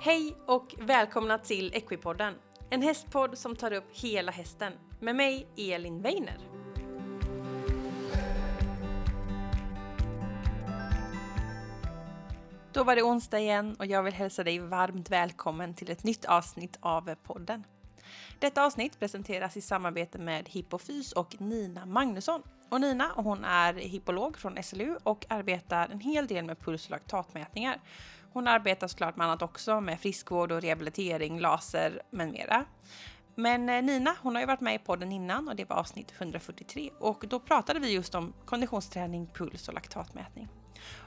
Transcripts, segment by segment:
Hej och välkomna till Equipodden, en hästpodd som tar upp hela hästen med mig Elin Weiner. Då var det onsdag igen och jag vill hälsa dig varmt välkommen till ett nytt avsnitt av podden. Detta avsnitt presenteras i samarbete med Hippofys och Nina Magnusson. Och Nina, hon är hippolog från SLU och arbetar en hel del med puls och laktatmätningar. Hon arbetar såklart med annat också med friskvård och rehabilitering, laser med mera. Men eh, Nina, hon har ju varit med i podden innan och det var avsnitt 143 och då pratade vi just om konditionsträning, puls och laktatmätning.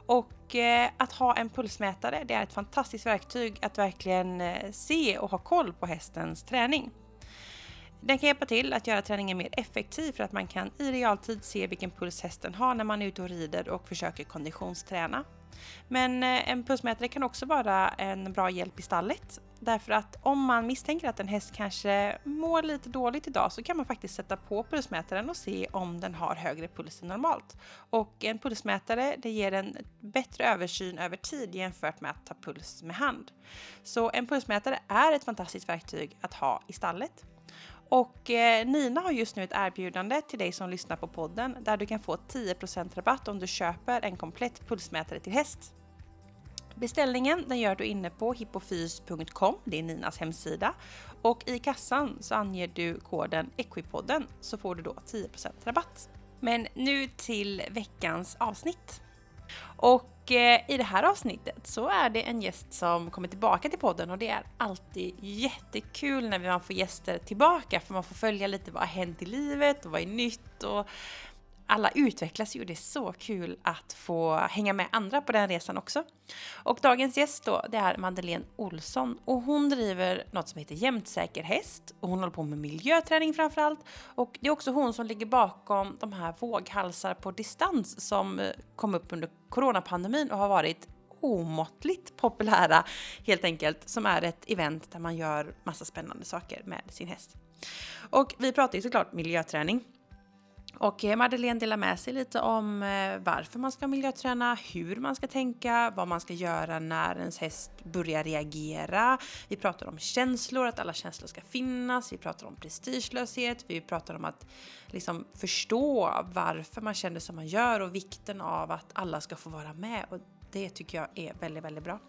Och eh, att ha en pulsmätare, det är ett fantastiskt verktyg att verkligen eh, se och ha koll på hästens träning. Den kan hjälpa till att göra träningen mer effektiv för att man kan i realtid se vilken puls hästen har när man är ute och rider och försöker konditionsträna. Men eh, en pulsmätare kan också vara en bra hjälp i stallet. Därför att om man misstänker att en häst kanske mår lite dåligt idag så kan man faktiskt sätta på pulsmätaren och se om den har högre puls än normalt. Och en pulsmätare det ger en bättre översyn över tid jämfört med att ta puls med hand. Så en pulsmätare är ett fantastiskt verktyg att ha i stallet. Och eh, Nina har just nu ett erbjudande till dig som lyssnar på podden där du kan få 10% rabatt om du köper en komplett pulsmätare till häst. Beställningen den gör du inne på hippofys.com, det är Ninas hemsida. Och i kassan så anger du koden Equipodden så får du då 10% rabatt. Men nu till veckans avsnitt. Och Eh, i det här avsnittet så är det en gäst som kommer tillbaka till podden och det är alltid jättekul när man får gäster tillbaka för man får följa lite vad har hänt i livet och vad är nytt och alla utvecklas ju och det är så kul att få hänga med andra på den resan också. Och dagens gäst då, det är Madeleine Olsson och hon driver något som heter Jämtsäker häst och hon håller på med miljöträning framför allt. Och det är också hon som ligger bakom de här våghalsar på distans som eh, kom upp under coronapandemin och har varit omåttligt populära helt enkelt, som är ett event där man gör massa spännande saker med sin häst. Och vi pratar ju såklart miljöträning och eh, Madeleine delar med sig lite om eh, varför man ska miljöträna, hur man ska tänka, vad man ska göra när ens häst börjar reagera. Vi pratar om känslor, att alla känslor ska finnas. Vi pratar om prestigelöshet. Vi pratar om att liksom förstå varför man känner som man gör och vikten av att alla ska få vara med. Och det tycker jag är väldigt, väldigt bra.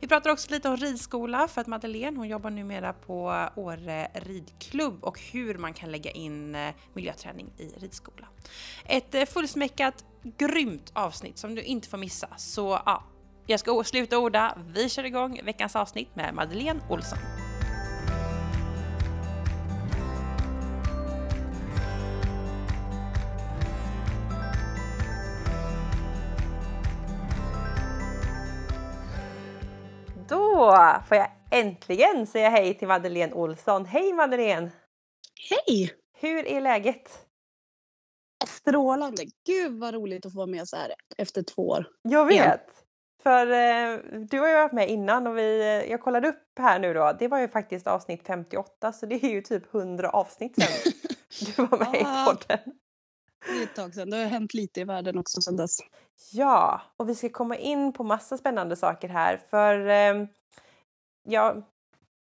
Vi pratar också lite om ridskola för att Madeleine hon jobbar numera på Åre ridklubb och hur man kan lägga in eh, miljöträning i ridskola. Ett eh, fullsmäckat, grymt avsnitt som du inte får missa. Så ja, jag ska sluta orda. Vi kör igång veckans avsnitt med Madeleine Olsson. Då får jag äntligen säga hej till Madeleine Olsson. Hej Madeleine! Hej! Hur är läget? Strålande! Gud vad roligt att få vara med så här efter två år. Jag vet! Igen. För eh, du har ju varit med innan och vi, eh, jag kollade upp här nu då. Det var ju faktiskt avsnitt 58 så det är ju typ 100 avsnitt sen du var med i podden. Det är ett tag sedan. Det har hänt lite i världen också sedan dess. Ja, och vi ska komma in på massa spännande saker här för eh, ja,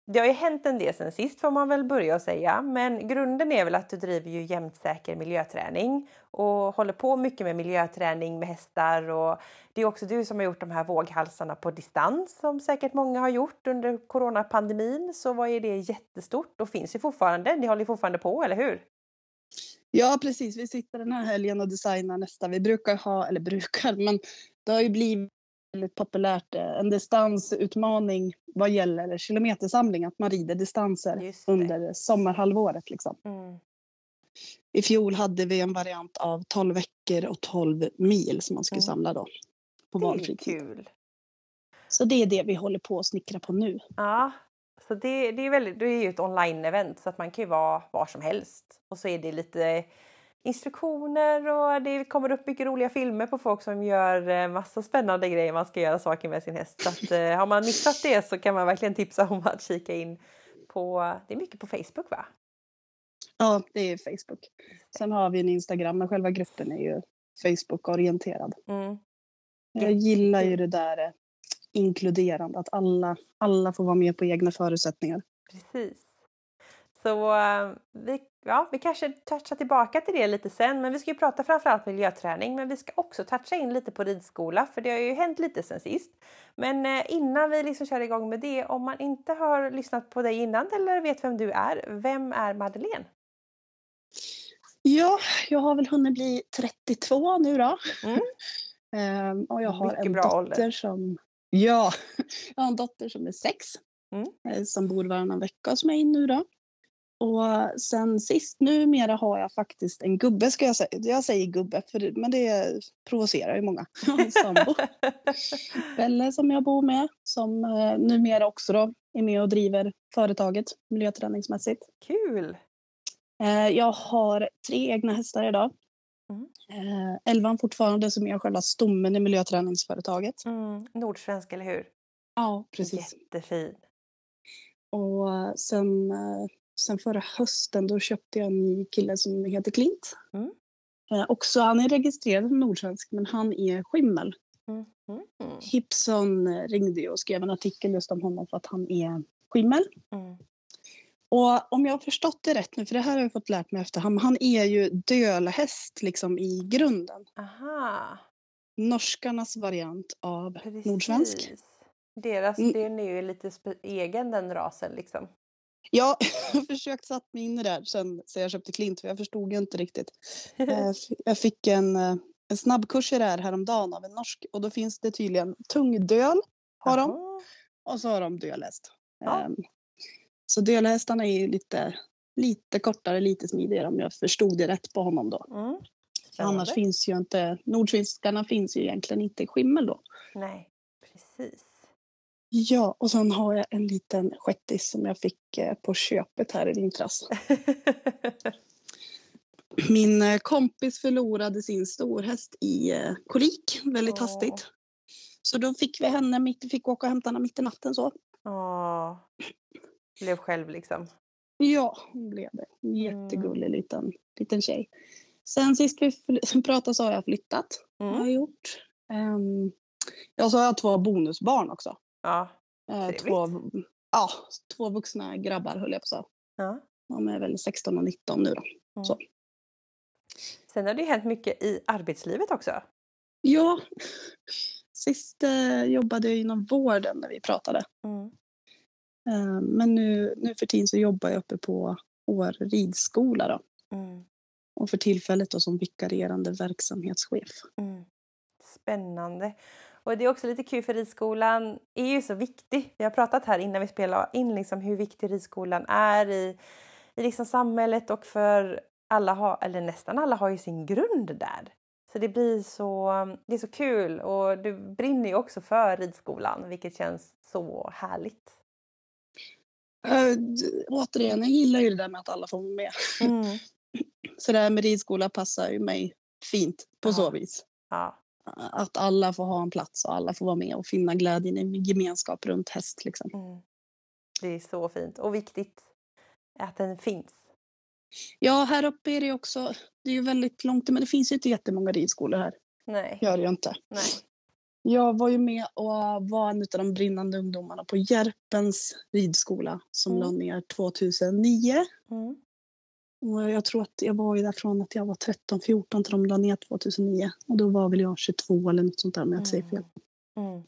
det har ju hänt en del sen sist får man väl börja och säga, men grunden är väl att du driver ju jämtsäker miljöträning och håller på mycket med miljöträning med hästar och det är också du som har gjort de här våghalsarna på distans som säkert många har gjort under coronapandemin. Så var ju det jättestort och finns ju fortfarande. Ni håller ju fortfarande på, eller hur? Ja, precis. Vi sitter den här helgen och designar nästa. Vi brukar ha, eller brukar, men det har ju blivit väldigt populärt, eh, en distansutmaning vad gäller kilometersamling, att man rider distanser under sommarhalvåret. Liksom. Mm. I fjol hade vi en variant av 12 veckor och 12 mil som man skulle mm. samla då. På valfri tid. Så det är det vi håller på att snickra på nu. Ja, så det, det är väldigt, det är ju ett online-event så att man kan ju vara var som helst. Och så är det lite instruktioner och det kommer upp mycket roliga filmer på folk som gör eh, massa spännande grejer man ska göra saker med sin häst. Så att, eh, har man missat det så kan man verkligen tipsa om att kika in på, det är mycket på Facebook va? Ja, det är Facebook. Sen har vi en Instagram men själva gruppen är ju Facebook-orienterad. Mm. Jag gillar ju det där inkluderande, att alla, alla får vara med på egna förutsättningar. Precis. Så uh, vi, ja, vi kanske touchar tillbaka till det lite sen, men vi ska ju prata framförallt miljöträning, men vi ska också toucha in lite på ridskola, för det har ju hänt lite sen sist. Men uh, innan vi liksom kör igång med det, om man inte har lyssnat på dig innan eller vet vem du är, vem är Madeleine? Ja, jag har väl hunnit bli 32 nu då. Mm. Ehm, och jag har Mycket en bra dotter ålder. som... Ja, jag har en dotter som är sex. Mm. eh, Som bor varannan vecka hos mig nu då. Och sen sist, numera har jag faktiskt en gubbe ska jag säga. Jag säger gubbe, för men det provocerar ju många. Sambo, Belle som jag bor med. Som eh, numera också då är med och driver företaget miljöträningsmässigt. Kul! Eh, Jag har tre egna hästar idag. Mm. Eh, Elvan fortfarande som är själva stommen i miljöträningsföretaget. Mm, nordsvensk, eller hur? Ja, precis. Jättefin. Och sen, eh, sen förra hösten då köpte jag en ny kille som heter Klint. Mm. Eh, Också, han är registrerad som nordsvensk men han är skimmel. Mm. Mm. Hipson eh, ringde och skrev en artikel just om honom för att han är skimmel. Mm. Och om jag har förstått det rätt nu, för det här har jag fått lärt mig efterhand, han är ju dölhäst liksom i grunden. Aha, Norskarnas variant av precis. nordsvensk. Deras, Mm. den är ju lite egen den rasen liksom. Ja, jag har försökt satt mig in i det här sen, sen jag köpte Klint, för jag förstod ju inte riktigt. Eh, Jag fick en, eh, en snabbkurs i det här häromdagen av en norsk och då finns det tydligen tungdöl har de Jaha. och så har de dölhäst. Ja. Ehm, Så dölhästarna är ju lite, lite kortare, lite smidigare om jag förstod det rätt på honom då. Mm. Annars finns ju inte, nordsvenskarna finns ju egentligen inte i skimmel då. Nej, precis. Ja, och sen har jag en liten shettis som jag fick eh, på köpet här i vintras. Min eh, kompis förlorade sin storhäst i eh, kolik väldigt Åh. hastigt. Så då fick vi henne mitt, fick åka och hämta henne mitt i natten så. Åh. Blev själv liksom. Ja, hon blev det. En jättegullig liten, liten tjej. Sen sist vi pratade så har jag flyttat. Har Mm. jag gjort. Um, ja, så har jag två bonusbarn också. Ja. Eh, två, ja, två vuxna grabbar höll jag på säga. ja. De är väl 16 och 19 nu då. Mm. Så. Sen har det hänt mycket i arbetslivet också. Ja, sist eh, jobbade jag inom vården när vi pratade. Mm. Eh, men nu, nu för tiden så jobbar jag uppe på Åre ridskola då. Mm. Och för tillfället då som vikarierande verksamhetschef. Mm. Spännande. Och det är också lite kul för ridskolan är ju så viktig. Vi har pratat här innan vi spelade in liksom hur viktig ridskolan är i, i liksom samhället och för alla har, eller nästan alla har ju sin grund där. Så det blir så, det är så kul och du brinner ju också för ridskolan vilket känns så härligt. Eh, d- återigen, jag gillar ju det där med att alla får vara med. Mm. Så det här med ridskola passar ju mig fint på så Ja. vis. Ja, Att alla får ha en plats och alla får vara med och finna glädjen i gemenskap runt häst. Liksom. mm. Det är så fint och viktigt att den finns. Ja, här uppe är det också, det är ju väldigt långt, men det finns ju inte jättemånga ridskolor här. Nej, Gör det ju inte. nej. Jag var ju med och var en av de brinnande ungdomarna på Järpens ridskola som Mm. la ner 2009. Mm. Och jag tror att jag var ju där från att jag var 13-14 till de la ner 2009. Och då var väl jag 22 eller något sånt där om jag inte säger fel. Mm.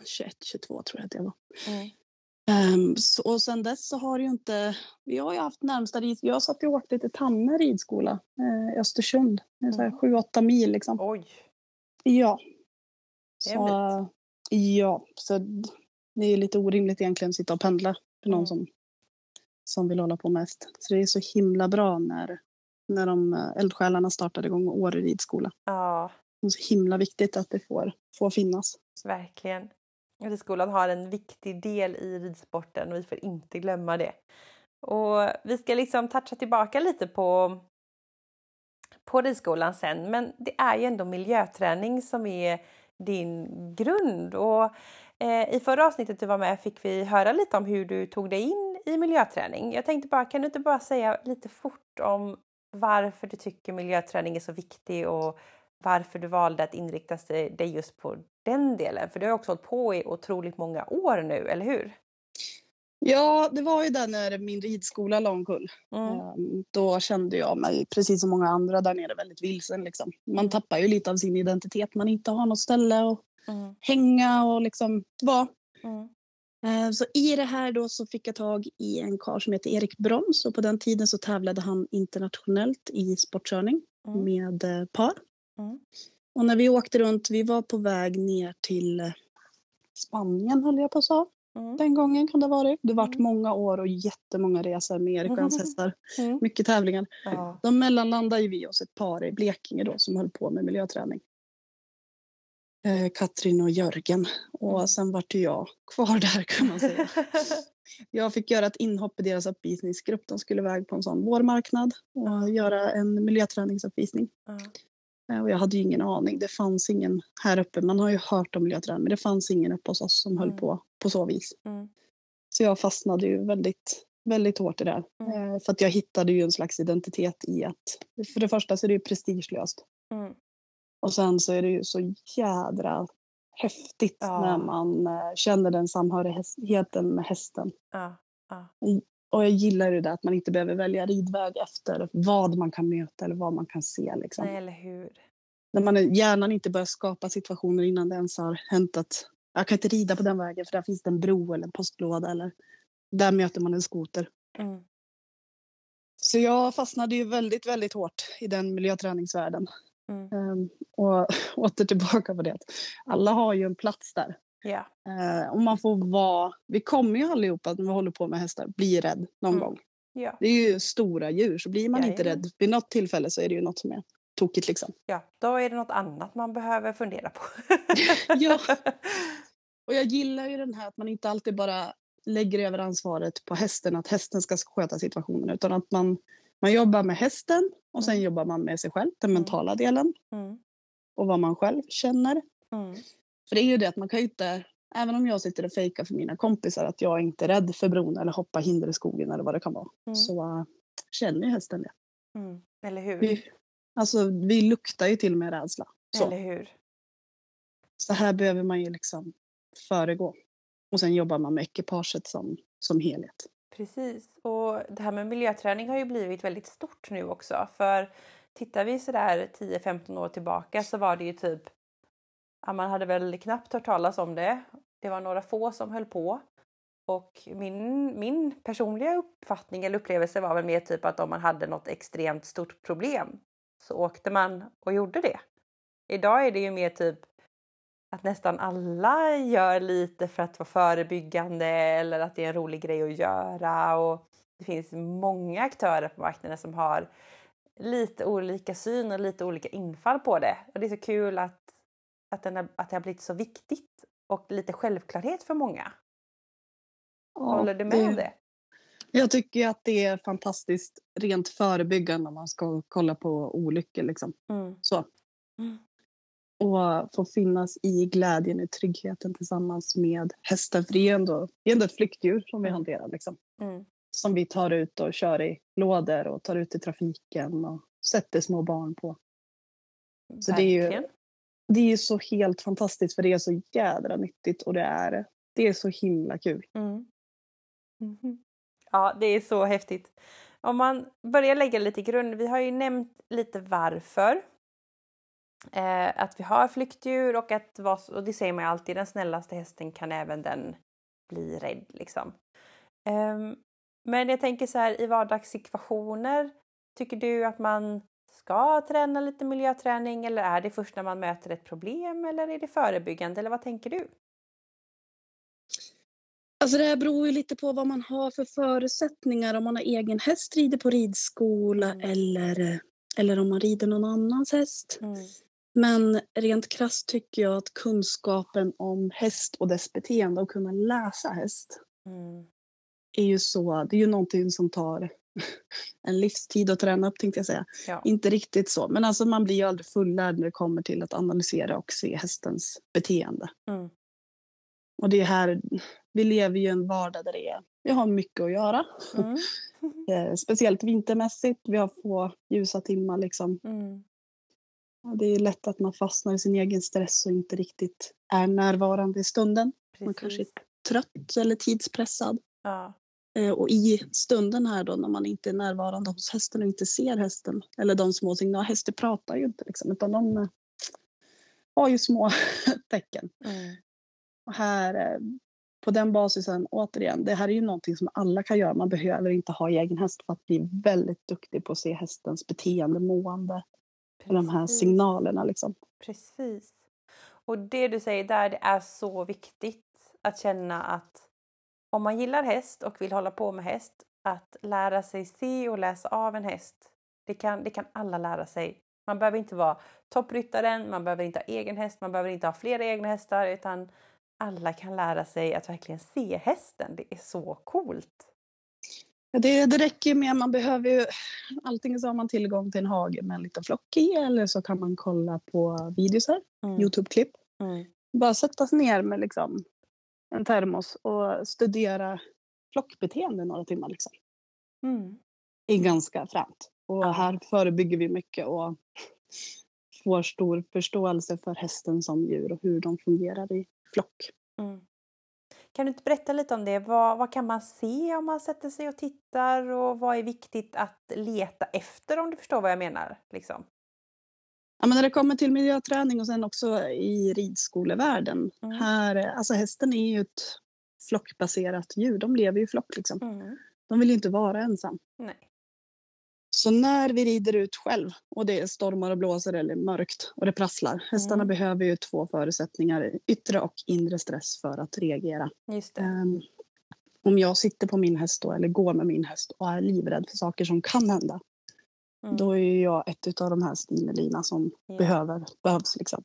21, 22 tror jag att jag var. Mm. Ehm, så, och sen dess så har ju inte, vi har ju haft närmsta rid, jag satt och åkte till Tanne ridskola i Östersund. Mm. 7-8 mil liksom. Oj, Ja. Så, ja, så det är lite orimligt egentligen att sitta och pendla för någon Mm. som, som vill hålla på mest. Så det är så himla bra när, när de eh, eldsjälarna startade igång Åre ridskola. ja. Det är så himla viktigt att det får, får finnas. Verkligen. Ridskolan har en viktig del i ridsporten och vi får inte glömma det. Och vi ska liksom toucha tillbaka lite på, på ridskolan sen, men det är ju ändå miljöträning som är din grund. Och eh, I förra avsnittet du var med fick vi höra lite om hur du tog dig in i miljöträning. Jag tänkte bara, kan du inte bara säga lite fort om varför du tycker miljöträning är så viktig och varför du valde att inrikta dig just på den delen? För du har också hållit på i otroligt många år nu, eller hur? Ja, det var ju där när min ridskola la omkull. Mm. Ehm, då kände jag mig, precis som många andra där nere, väldigt vilsen. Liksom. Man mm. tappar ju lite av sin identitet. Man inte har något ställe att mm. hänga och liksom vara. Mm. Ehm, så i det här då så fick jag tag i en karl som heter Erik Broms och på den tiden så tävlade han internationellt i sportkörning mm. med eh, par. Mm. Och när vi åkte runt, vi var på väg ner till eh, Spanien höll jag på att säga. Mm. Den gången kan det ha varit. Det varit mm. många år och jättemånga resor med Erik och hans hästar. Mm. Mycket tävlingar. Ja. De mellanlandade ju vi oss ett par i Blekinge då som höll på med miljöträning. Eh, Katrin och Jörgen. Och mm. sen vart jag kvar där kan man säga. jag fick göra ett inhopp i deras uppvisningsgrupp. De skulle iväg på en sån vårmarknad och göra en miljöträningsuppvisning. Eh, och jag hade ju ingen aning. Det fanns ingen här uppe. Man har ju hört om miljöträning men det fanns ingen uppe hos oss som höll mm. på på så vis. Mm. Så jag fastnade ju väldigt, väldigt hårt i det. Mm. Eh, för att jag hittade ju en slags identitet i att för det första så är det ju prestigelöst. Mm. Och sen så är det ju så jädra häftigt ja. när man eh, känner den samhörigheten med hästen. Ja. Ja. Och jag gillar det att man inte behöver välja ridväg efter vad man kan möta eller vad man kan se. Liksom. Nej, eller hur. När man hjärnan inte börjar skapa situationer innan det ens har hänt att jag kan inte rida på den vägen för där finns det en bro eller en postlåda eller där möter man en skoter. Mm. Så jag fastnade ju väldigt, väldigt hårt i den miljöträningsvärlden. Mm. Um, och åter tillbaka på det alla har ju en plats där. Yeah. Uh, och man får vara, vi kommer ju allihopa när vi håller på med hästar bli rädd någon mm. gång. Yeah. Det är ju stora djur så blir man yeah, inte rädd vid något tillfälle så är det ju något som är tokigt liksom. Ja, då är det något annat man behöver fundera på. ja. Och jag gillar ju den här att man inte alltid bara lägger över ansvaret på hästen, att hästen ska sköta situationen, utan att man, man jobbar med hästen och sen mm. jobbar man med sig själv, den mm. mentala delen. Mm. Och vad man själv känner. Mm. För det är ju det att man kan ju inte, även om jag sitter och fejkar för mina kompisar att jag inte är rädd för bron eller hoppar hinder i skogen eller vad det kan vara, mm. så uh, känner ju hästen det. Mm. Eller hur? Vi, alltså vi luktar ju till med rädsla. Så. Eller hur? Så här behöver man ju liksom föregå. Och sen jobbar man med ekipaget som, som helhet. Precis, och det här med miljöträning har ju blivit väldigt stort nu också. För tittar vi sådär 10-15 år tillbaka så var det ju typ, man hade väl knappt hört talas om det. Det var några få som höll på. Och min, min personliga uppfattning eller upplevelse var väl mer typ att om man hade något extremt stort problem så åkte man och gjorde det. Idag är det ju mer typ att nästan alla gör lite för att vara förebyggande eller att det är en rolig grej att göra. Och det finns många aktörer på marknaden som har lite olika syn och lite olika infall på det. Och det är så kul att, att, den har, att det har blivit så viktigt och lite självklarhet för många. Ja, Håller du med det, om det? Jag tycker att det är fantastiskt rent förebyggande om man ska kolla på olyckor. Liksom. Mm. Så. Mm och få finnas i glädjen, i tryggheten tillsammans med hästen. För det är ändå, det är ändå ett flyktdjur som vi mm. hanterar. Liksom. Mm. Som vi tar ut och kör i lådor och tar ut i trafiken och sätter små barn på. Så det är ju det är så helt fantastiskt för det är så jädra nyttigt och det är, det är så himla kul. Mm. Mm. Ja, det är så häftigt. Om man börjar lägga lite grund, vi har ju nämnt lite varför Eh, att vi har flyktdjur och att och det säger man ju alltid, den snällaste hästen kan även den bli rädd liksom. Eh, men jag tänker så här i vardagssituationer, tycker du att man ska träna lite miljöträning eller är det först när man möter ett problem eller är det förebyggande eller vad tänker du? Alltså det här beror ju lite på vad man har för förutsättningar, om man har egen häst, rider på ridskola mm. eller, eller om man rider någon annans häst. Mm. Men rent krasst tycker jag att kunskapen om häst och dess beteende och kunna läsa häst mm. är ju så, det är ju någonting som tar en livstid att träna upp tänkte jag säga. Ja. Inte riktigt så, men alltså man blir ju aldrig fullärd när det kommer till att analysera och se hästens beteende. Mm. Och det är här, vi lever ju i en vardag där det är, vi har mycket att göra. Mm. Eh, speciellt vintermässigt, vi har få ljusa timmar liksom. Mm. Det är lätt att man fastnar i sin egen stress och inte riktigt är närvarande i stunden. Man kanske är trött eller tidspressad. Ja. Eh, Och i stunden här då när man inte är närvarande hos hästen och inte ser hästen eller de små signalerna. Hästar pratar ju inte liksom utan de eh, har ju små tecken. Mm. Och här eh, på den basisen återigen, det här är ju någonting som alla kan göra. Man behöver inte ha egen häst för att bli väldigt duktig på att se hästens beteende, mående och de här signalerna liksom. Precis. Och det du säger där, det är så viktigt att känna att om man gillar häst och vill hålla på med häst, att lära sig se och läsa av en häst. Det kan, det kan alla lära sig. Man behöver inte vara toppryttaren, man behöver inte ha egen häst, man behöver inte ha flera egna hästar, utan alla kan lära sig att verkligen se hästen. Det är så coolt. Ja, Det, det räcker med, man behöver ju, antingen så har man tillgång till en hage med en liten flock i eller så kan man kolla på videos här, Mm. Youtube-klipp. Mm. Bara sätta sig ner med liksom en termos och studera flockbeteende några timmar. Liksom. Mm. Det är ganska fränt. Och Ja. här förebygger vi mycket och får stor förståelse för hästen som djur och hur de fungerar i flock. Mm. Kan du inte berätta lite om det? Vad, vad kan man se om man sätter sig och tittar och vad är viktigt att leta efter om du förstår vad jag menar? Liksom. Ja, men när det kommer till miljöträning och sen också i ridskolevärlden. Mm. Här, alltså hästen är ju ett flockbaserat djur. De lever ju i flock liksom. Mm. De vill ju inte vara ensam. Nej. Så när vi rider ut själv och det är stormar och blåser eller mörkt och det prasslar. Hästarna Mm. behöver ju två förutsättningar, yttre och inre stress för att reagera. Just. Ehm, om jag sitter på min häst då, eller går med min häst och är livrädd för saker som kan hända. Mm. Då är jag ett av de här stimelina som Ja. behöver, behövs. Liksom.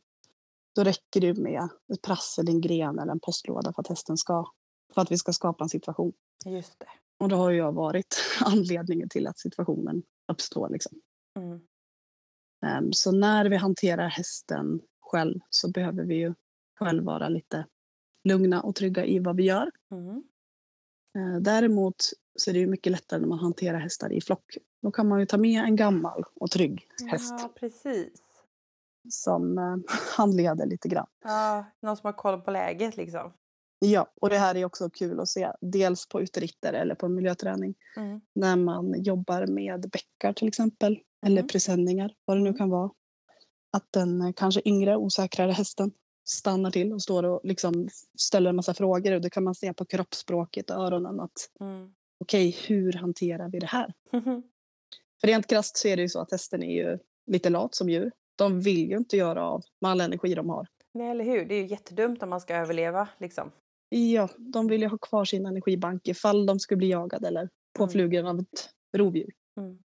Då räcker det med ett prassel en gren eller en postlåda för att hästen ska, för att vi ska skapa en situation. Just det. Och då har jag varit anledningen till att situationen uppstår. Liksom. Mm. Ehm, Så när vi hanterar hästen själv så behöver vi ju själv vara lite lugna och trygga i vad vi gör. Mm. Eh, Däremot så är det ju mycket lättare när man hanterar hästar i flock. Då kan man ju ta med en gammal och trygg häst Ja, precis. som eh, handleder lite grann. Ja, någon som har koll på läget liksom. Ja, och det här är också kul att se. Dels på uteritter eller på miljöträning. Mm. När man jobbar med bäckar till exempel. Eller Mm. presenningar, vad det nu Mm. kan vara. Att den eh, kanske yngre, osäkrare hästen stannar till och står och liksom ställer en massa frågor. Och det kan man se på kroppsspråket och öronen att Mm. Okej, hur hanterar vi det här? För rent krasst så är det ju så att hästen är ju lite lat som djur. De vill ju inte göra av med all energi de har. Nej, eller hur? Det är ju jättedumt om man ska överleva liksom. Ja, de vill ju ha kvar sin energibank ifall de skulle bli jagade eller påflugen av ett rovdjur. Mm.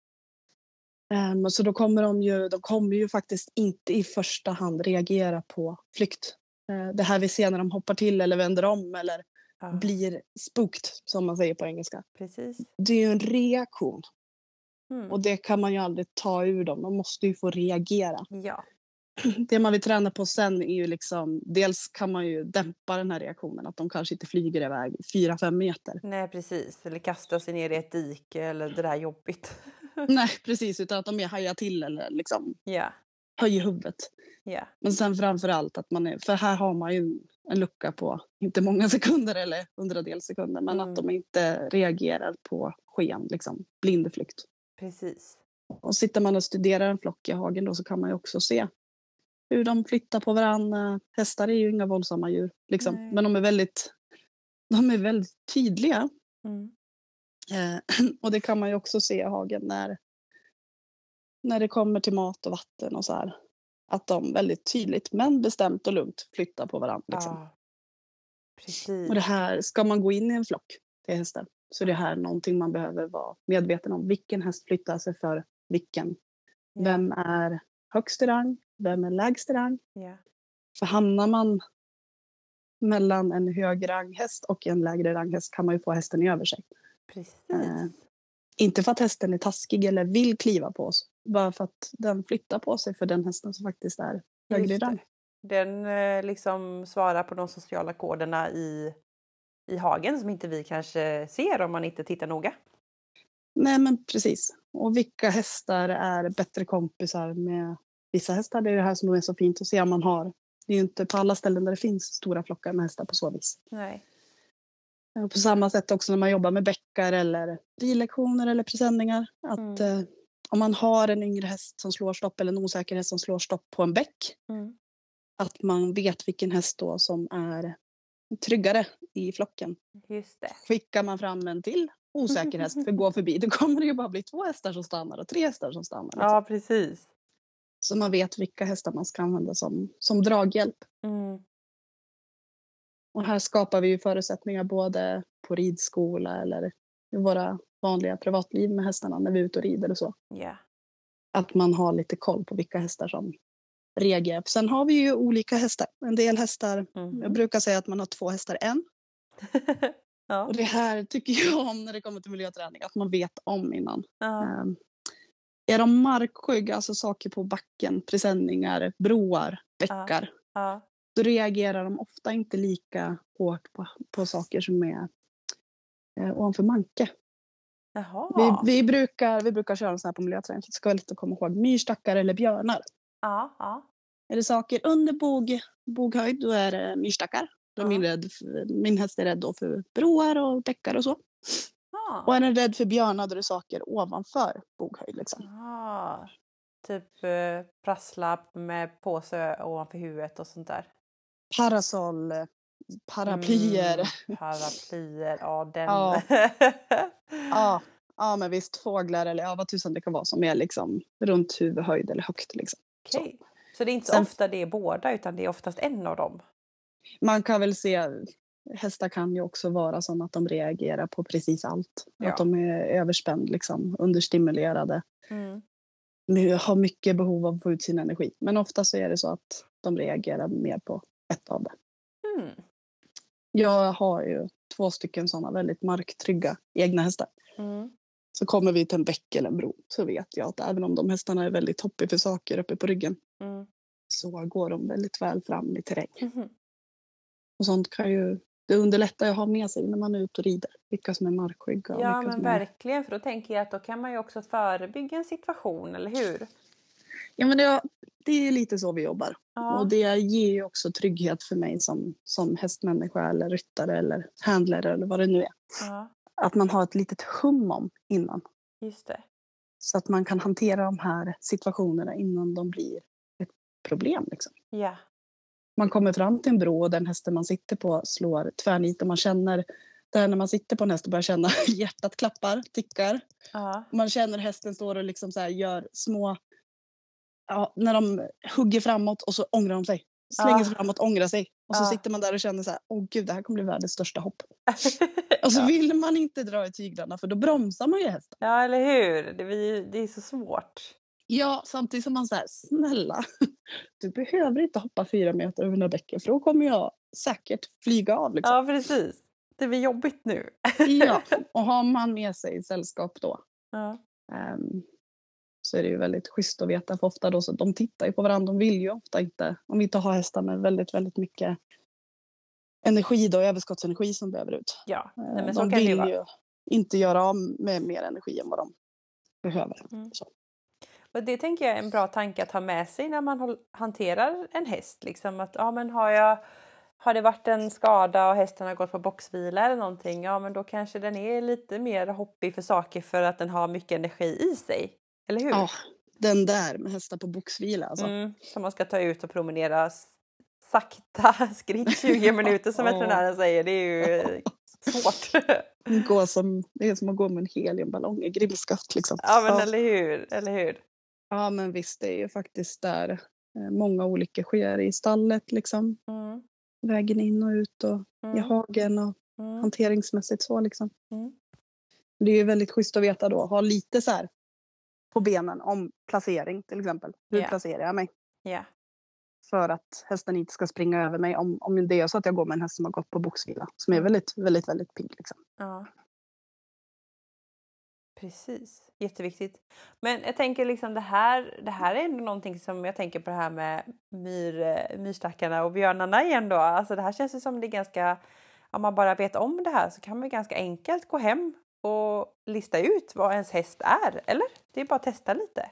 Ehm, så då kommer de ju, de kommer ju faktiskt inte i första hand reagera på flykt. Eh, det här vi ser när de hoppar till eller vänder om eller Ja, blir spooked som man säger på engelska. precis. Det är ju en reaktion Mm. och det kan man ju aldrig ta ur dem. De måste ju få reagera. Ja. Det man vill träna på sen är ju liksom, dels kan man ju dämpa den här reaktionen, att de kanske inte flyger iväg 4-5 meter. Nej, precis. Eller kasta sig ner i ett dike eller det där jobbigt. Nej, precis, utan att de mer hajar till eller liksom ja, höjer huvudet. ja. Men sen framför allt att man är, för här har man ju en lucka på, inte många sekunder eller hundradels sekunder, men Mm. att de inte reagerar på sken, liksom blindflykt. Precis. Och sitter man och studerar en flock i hagen då så kan man ju också se hur de flyttar på varandra. Hästar är ju inga våldsamma djur, liksom. Nej. men de är väldigt, de är väldigt tydliga. Mm. Eh, och det kan man ju också se i hagen när, när det kommer till mat och vatten och så här. Att de väldigt tydligt men bestämt och lugnt flyttar på varandra. Liksom. Ja. Precis. Och det här, ska man gå in i en flock till hästar så det här någonting man behöver vara medveten om. Vilken häst flyttar sig för vilken? Ja, Vem är högst i rang? Vem är lägst i rang? Ja. För hamnar man mellan en hög ranghäst och en lägre ranghäst kan man ju få hästen över sig. Precis. Inte för att hästen är taskig eller vill kliva på oss. Bara för att den flyttar på sig för den hästen som faktiskt är högre rang. Den eh, liksom svarar på de sociala koderna i, i hagen som inte vi kanske ser om man inte tittar noga. Nej men precis. Och vilka hästar är bättre kompisar med vissa hästar, det är det här som är så fint att se om man har. Det är ju inte på alla ställen där det finns stora flockar med hästar på så vis. Nej. Och På samma sätt också när man jobbar med bäckar eller rilektioner eller presenningar. Att Mm. eh, om man har en yngre häst som slår stopp eller en osäker häst som slår stopp på en bäck. Mm. Att man vet vilken häst då som är tryggare i flocken. Just det. Skickar man fram en till osäker häst för att gå förbi då kommer det ju bara bli två hästar som stannar och tre hästar som stannar. Ja, precis. Så man vet vilka hästar man ska använda som, som draghjälp. Mm. Och här skapar vi ju förutsättningar både på ridskola eller i våra vanliga privatliv med hästarna när vi är ute och rider och så. Ja. Att man har lite koll på vilka hästar som reagerar. Sen har vi ju olika hästar. En del hästar, Mhm. jag brukar säga att man har två hästar en. ja. Och det här tycker jag om när det kommer till miljöträning, att man vet om innan. Ja. Ehm, Är de markskygg, alltså saker på backen, presenningar, broar, bäckar, Ja. Då reagerar de ofta inte lika hårt på, på saker som är eh, ovanför manke. Jaha. Vi, vi, brukar, vi brukar köra sån här på miljöträning för det ska vara lätt att komma ihåg. Myrstackar eller björnar. Ja, ja. Är det saker under bog, boghöjd då är det myrstackar. Ja. min, rädd, min häst är rädd då för broar och bäckar och så. Ja. Och är den rädd för björnar då är det saker ovanför boghöjd. Liksom. Ja. Typ eh, prassla med påse ovanför huvudet och sånt där. Parasoll, paraplyer. Mm, paraplyer, ja den. Ja. Ja, ja men visst fåglar eller ja, vad tusan det kan vara som är liksom runt huvudhöjd eller högt. Liksom. Okej. Så det är inte så Sen- ofta det är båda utan det är oftast en av dem? Man kan väl se, hästar kan ju också vara sådana att de reagerar på precis allt. Ja. Att de är överspänd, liksom, understimulerade. Mm. Har mycket behov av att få ut sin energi. Men ofta så är det så att de reagerar mer på ett av det. Mm. Jag har ju två stycken sådana väldigt marktrygga egna hästar. Mm. Så kommer vi till en bäck eller en bro så vet jag att även om de hästarna är väldigt hoppiga för saker uppe på ryggen Mm. så går de väldigt väl fram i terräng. Mhm. Och sånt kan ju, det underlättar att ha med sig när man är ute och rider. Vilka som är markskygga Ja men som är... verkligen för då tänker jag att då kan man ju också förebygga en situation, eller hur? Ja men det, det är lite så vi jobbar. Ja. Och det ger ju också trygghet för mig som, som hästmänniska eller ryttare eller handlare eller vad det nu är. ja, Att man har ett litet hum om innan. just det. Så att man kan hantera de här situationerna innan de blir ett problem. Liksom. Ja. Man kommer fram till en bro och den hästen man sitter på slår tvärnit och man känner där när man sitter på en häst och börjar känna hjärtat klappar, tickar. Ja. Man känner hästen står och liksom så gör små, ja, när de hugger framåt och så ångrar de sig. Slänger Ja. sig framåt, ångrar sig. Och så Ja. sitter man där och känner så här, åh gud det här kommer bli världens största hopp. Och så ja. vill man inte dra i tyglarna för då bromsar man ju hästen. ja, eller hur? Det, blir, det är så svårt. Ja, samtidigt som man säger snälla, du behöver inte hoppa fyra meter över här bäcken för då kommer jag säkert flyga av. Liksom. Ja, precis. Det blir jobbigt nu. Ja. Och har man med sig sällskap då Ja. ehm, så är det ju väldigt schysst att veta för ofta då så de tittar ju på varandra, de vill ju ofta inte, om vi inte har hästar med väldigt, väldigt mycket energi då, överskottsenergi som behöver ut. ja. Eh, Nej, men så de ju vill vara. ju inte göra av med mer energi än vad de behöver. Och det tänker jag är en bra tanke att ha med sig när man hanterar en häst. Liksom att, ja, men har, jag, har det varit en skada och hästen har gått på boxvila eller någonting, ja men då kanske den är lite mer hoppig för saker för att den har mycket energi i sig. Eller hur? Ja, den där med hästar på boxvila alltså. Mm, som man ska ta ut och promenera sakta skritt 20 minuter som veterinären säger. Det är ju svårt. Gå som, det är som att gå med en heliumballong i grimskaft liksom. ja men ja. eller hur, eller hur? ja men visst, det är ju faktiskt där eh, många olyckor sker i stallet liksom. Mm, Vägen in och ut och i mm, hagen och mm, hanteringsmässigt så liksom. Mm. Det är ju väldigt schysst att veta då, ha lite så här på benen om placering till exempel. Hur Ja. placerar jag mig? ja. För att hästen inte ska springa över mig om, om det är så att jag går med en häst som har gått på boxvila. Som är Mm. väldigt, väldigt, väldigt pigg liksom. Ja. Precis, jätteviktigt. Men jag tänker liksom det här, det här är ändå någonting som jag tänker på det här med myr, eh, myrstackarna och björnarna igen då. Alltså det här känns ju som det är ganska, om man bara vet om det här så kan man ganska enkelt gå hem och lista ut vad ens häst är, eller? Det är bara att testa lite.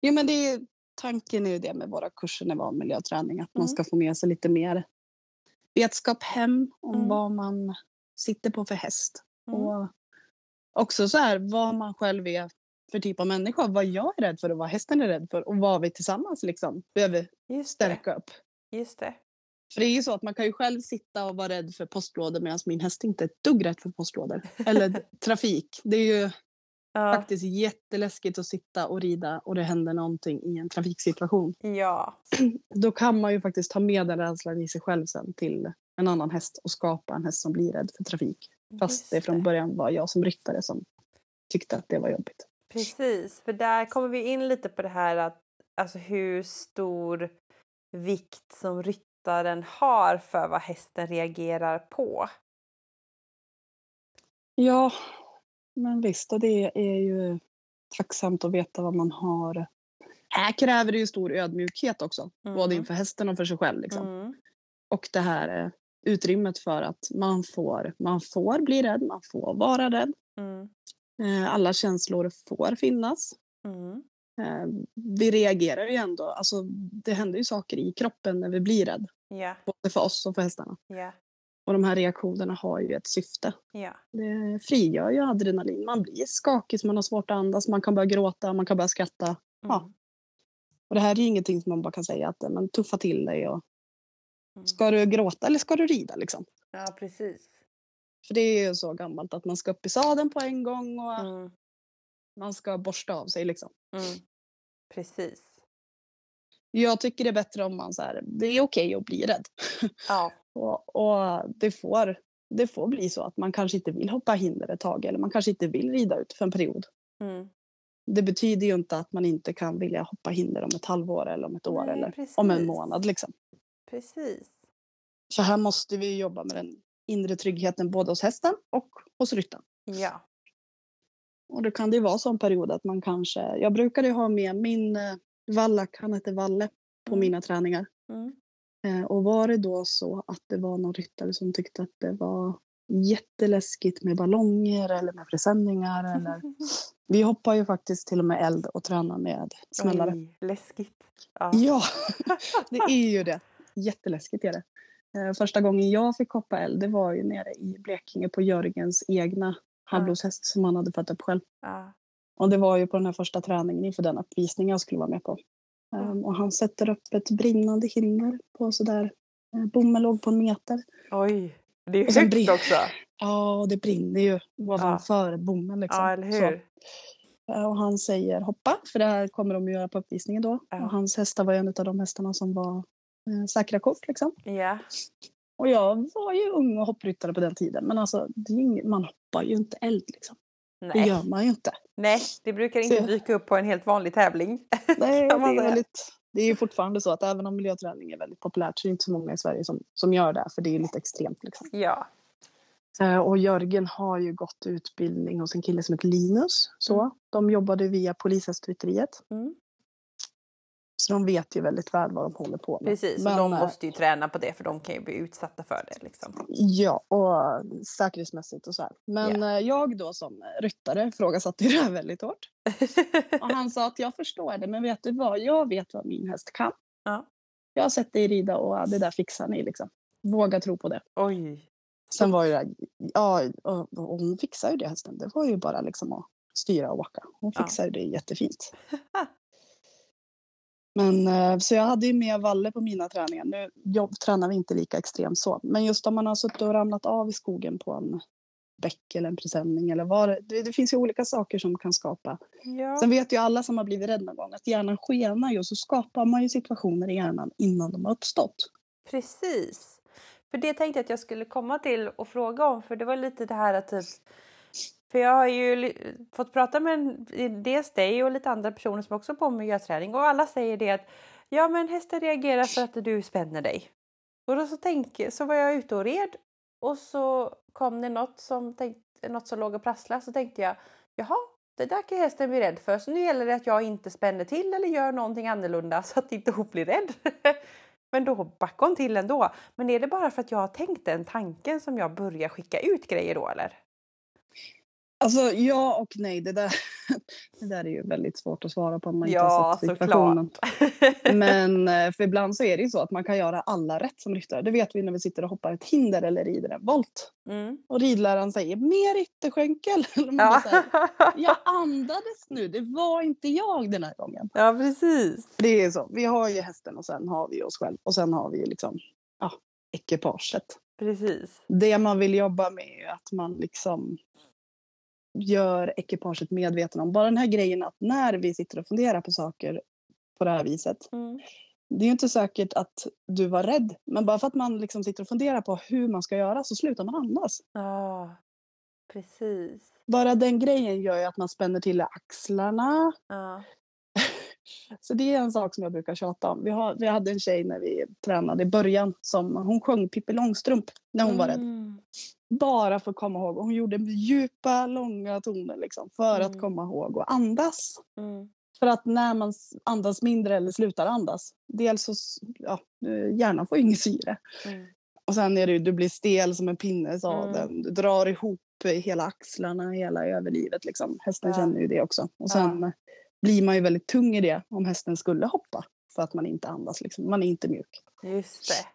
Jo men det är, tanken är ju det med våra kurser i vanmiljöträning, att man Mm. ska få med sig lite mer vetskap hem om Mm. vad man sitter på för häst. Mm. Och också så här vad man själv är för typ av människa, vad jag är rädd för och vad hästen är rädd för och vad vi tillsammans liksom behöver Just det. stärka upp. Just det. För det är ju så att man kan ju själv sitta och vara rädd för postlådor medan min häst inte är ett dugg rädd för postlådor. Eller trafik. Det är ju Ja. faktiskt jätteläskigt att sitta och rida och det händer någonting i en trafiksituation. Ja. Då kan man ju faktiskt ta med den rädslan i sig själv sen till en annan häst och skapa en häst som blir rädd för trafik. Fast det från början var jag som ryttare som tyckte att det var jobbigt. Precis, för där kommer vi in lite på det här att alltså hur stor vikt som ryttaren har för vad hästen reagerar på. Ja, men visst, och det är ju tacksamt att veta vad man har. Här kräver det ju stor ödmjukhet också, både Mm. inför hästen och för sig själv. Liksom. Mm. Och det här eh, utrymmet för att man får, man får bli rädd, man får vara rädd. Mm. Eh, Alla känslor får finnas. Mm. Eh, Vi reagerar ju ändå, alltså det händer ju saker i kroppen när vi blir rädd. Ja, Både för oss och för hästarna. ja, Och de här reaktionerna har ju ett syfte. ja. Det frigör ju adrenalin. Man blir skakig, man har svårt att andas, man kan börja gråta, man kan börja skratta. Ja. Mm. Och det här är ju ingenting som man bara kan säga att eh, men tuffa till dig och Mm. ska du gråta eller ska du rida liksom? Ja, precis. För det är ju så gammalt att man ska upp i sadeln på en gång och Mm. man ska borsta av sig liksom. Mm. Precis. Jag tycker det är bättre om man så här, det är okej att bli rädd. Ja, Och, och det, får, det får bli så att man kanske inte vill hoppa hinder ett tag eller man kanske inte vill rida ut för en period. mm. Det betyder ju inte att man inte kan vilja hoppa hinder om ett halvår eller om ett år Nej, eller precis. om en månad. Liksom. precis. Så här måste vi jobba med den inre tryggheten både hos hästen och hos ryttaren. Ja. Och då kan det ju vara så en period att man kanske, jag brukade ju ha med min eh, vallack, han heter Valle, på Mm. mina träningar. Mm. Eh, och var det då så att det var någon ryttare som tyckte att det var jätteläskigt med ballonger eller med presenningar eller vi hoppar ju faktiskt till och med eld och tränar med smällare. Oj, läskigt. Ja. Ja, det är ju det. Jätteläskigt är det. Eh, Första gången jag fick hoppa eld det var ju nere i Blekinge på Jörgens egna halvblodshäst som han hade fött upp själv. Ja. Och det var ju på den här första träningen inför den uppvisningen jag skulle vara med på. Ja. Um, och han sätter upp ett brinnande hinder på sådär, uh, bommen låg på en meter. Oj, det är högt brin- också. Ja, och det brinner ju ovanför bommen liksom. Ja, eller Så. hur? Uh, Och han säger hoppa, för det här kommer de att göra på uppvisningen då. Ja. Och hans hästar var en av de hästarna som var uh, säkra kort liksom. Ja. Och jag var ju ung och hoppryttare på den tiden. Men alltså, det är ju ing- man hoppar ju inte eld liksom. Det Nej. gör man ju inte. Nej, det brukar inte Så- dyka upp på en helt vanlig tävling. Nej, det, är väldigt, det är ju fortfarande så att även om miljöträning är väldigt populärt så är det inte så många i Sverige som, som gör det. För det är lite extremt. Liksom. Ja. Eh, och Jörgen har ju gått utbildning hos en kille som heter Linus. Så. Mm. De jobbade via polishästrytteriet. Mm. Så de vet ju väldigt väl vad de håller på med. Precis, och Men, de eh, måste ju träna på det för de kan ju bli utsatta för det. Liksom. Ja, och säkerhetsmässigt och så här. Men eh, jag då som ryttare ifrågasatte det här väldigt hårt. Och han sa att jag förstår det, men vet du vad? Jag vet vad min häst kan. Ja. Jag har sett dig rida och ja, det där fixar ni liksom. Våga tro på det. Oj. Sen var ju det, ja, och, hon fixar ju det hästen. Det var ju bara liksom att styra och åka. Hon Ja. fixar ju det jättefint. Men eh, så jag hade ju med Valle på mina träningar. Nu jobb, tränar vi inte lika extremt så. Men just om man har suttit och ramlat av i skogen på en bäck eller en presenning eller vad det, det, det finns ju olika saker som kan skapa. Ja. Sen vet ju alla som har blivit rädda någon gång att hjärnan skenar ju och så skapar man ju situationer i hjärnan innan de har uppstått. Precis. För det tänkte jag att jag skulle komma till och fråga om. För det var lite det här att typ... För jag har ju fått prata med dels dig och lite andra personer som också på med miljöträning. Och alla säger det att ja men hästen reagerar för att du spänner dig. Och då så, tänk, så var jag ute och red och så kom det något som, tänk, något som låg och prasslade. Så tänkte jag jaha det där kan hästen bli rädd för. Så nu gäller det att jag inte spänner till eller gör någonting annorlunda så att inte hon blir rädd. Men då backar hon till ändå. Men är det bara för att jag har tänkt den tanken som jag börjar skicka ut grejer då eller? Alltså ja och nej. Det där, det där är ju väldigt svårt att svara på om man inte Ja, har sett situationen. såklart. Men eh, för ibland så är det ju så att man kan göra alla rätt som ryttare. Det vet vi när vi sitter och hoppar ett hinder eller rider en volt. Mm. Och ridläraren säger mer ytterskänkel. Ja. jag andades nu, det var inte jag den här gången. ja, precis. Det är så. Vi har ju hästen och sen har vi oss själv. Och sen har vi ju liksom ja, ekipaget. Precis. Det man vill jobba med är att man liksom gör ekipaget medveten om bara den här grejen att när vi sitter och funderar på saker på det här viset. Mm. Det är ju inte säkert att du var rädd, men bara för att man liksom sitter och funderar på hur man ska göra så slutar man andas. Ja, precis. Bara den grejen gör ju att man spänner till axlarna. Ja. Så det är en sak som jag brukar tjata om. Vi, har, vi hade en tjej när vi tränade i början som hon sjöng Pippi Långstrump när hon var rädd. Mm. Bara för att komma ihåg. Hon gjorde djupa, långa toner liksom, för att Mm. komma ihåg och andas. Mm. För att när man andas mindre eller slutar andas, dels så, ja, eh, hjärnan får ju ingen syre. Mm. Och sen är det ju, du blir stel som en pinne sa Mm. den. Du drar ihop hela axlarna, hela överlivet liksom. Hästen Ja. känner ju det också. Och sen eh, blir man ju väldigt tung i det om hästen skulle hoppa. För att man inte andas liksom. Man är inte mjuk. Just det.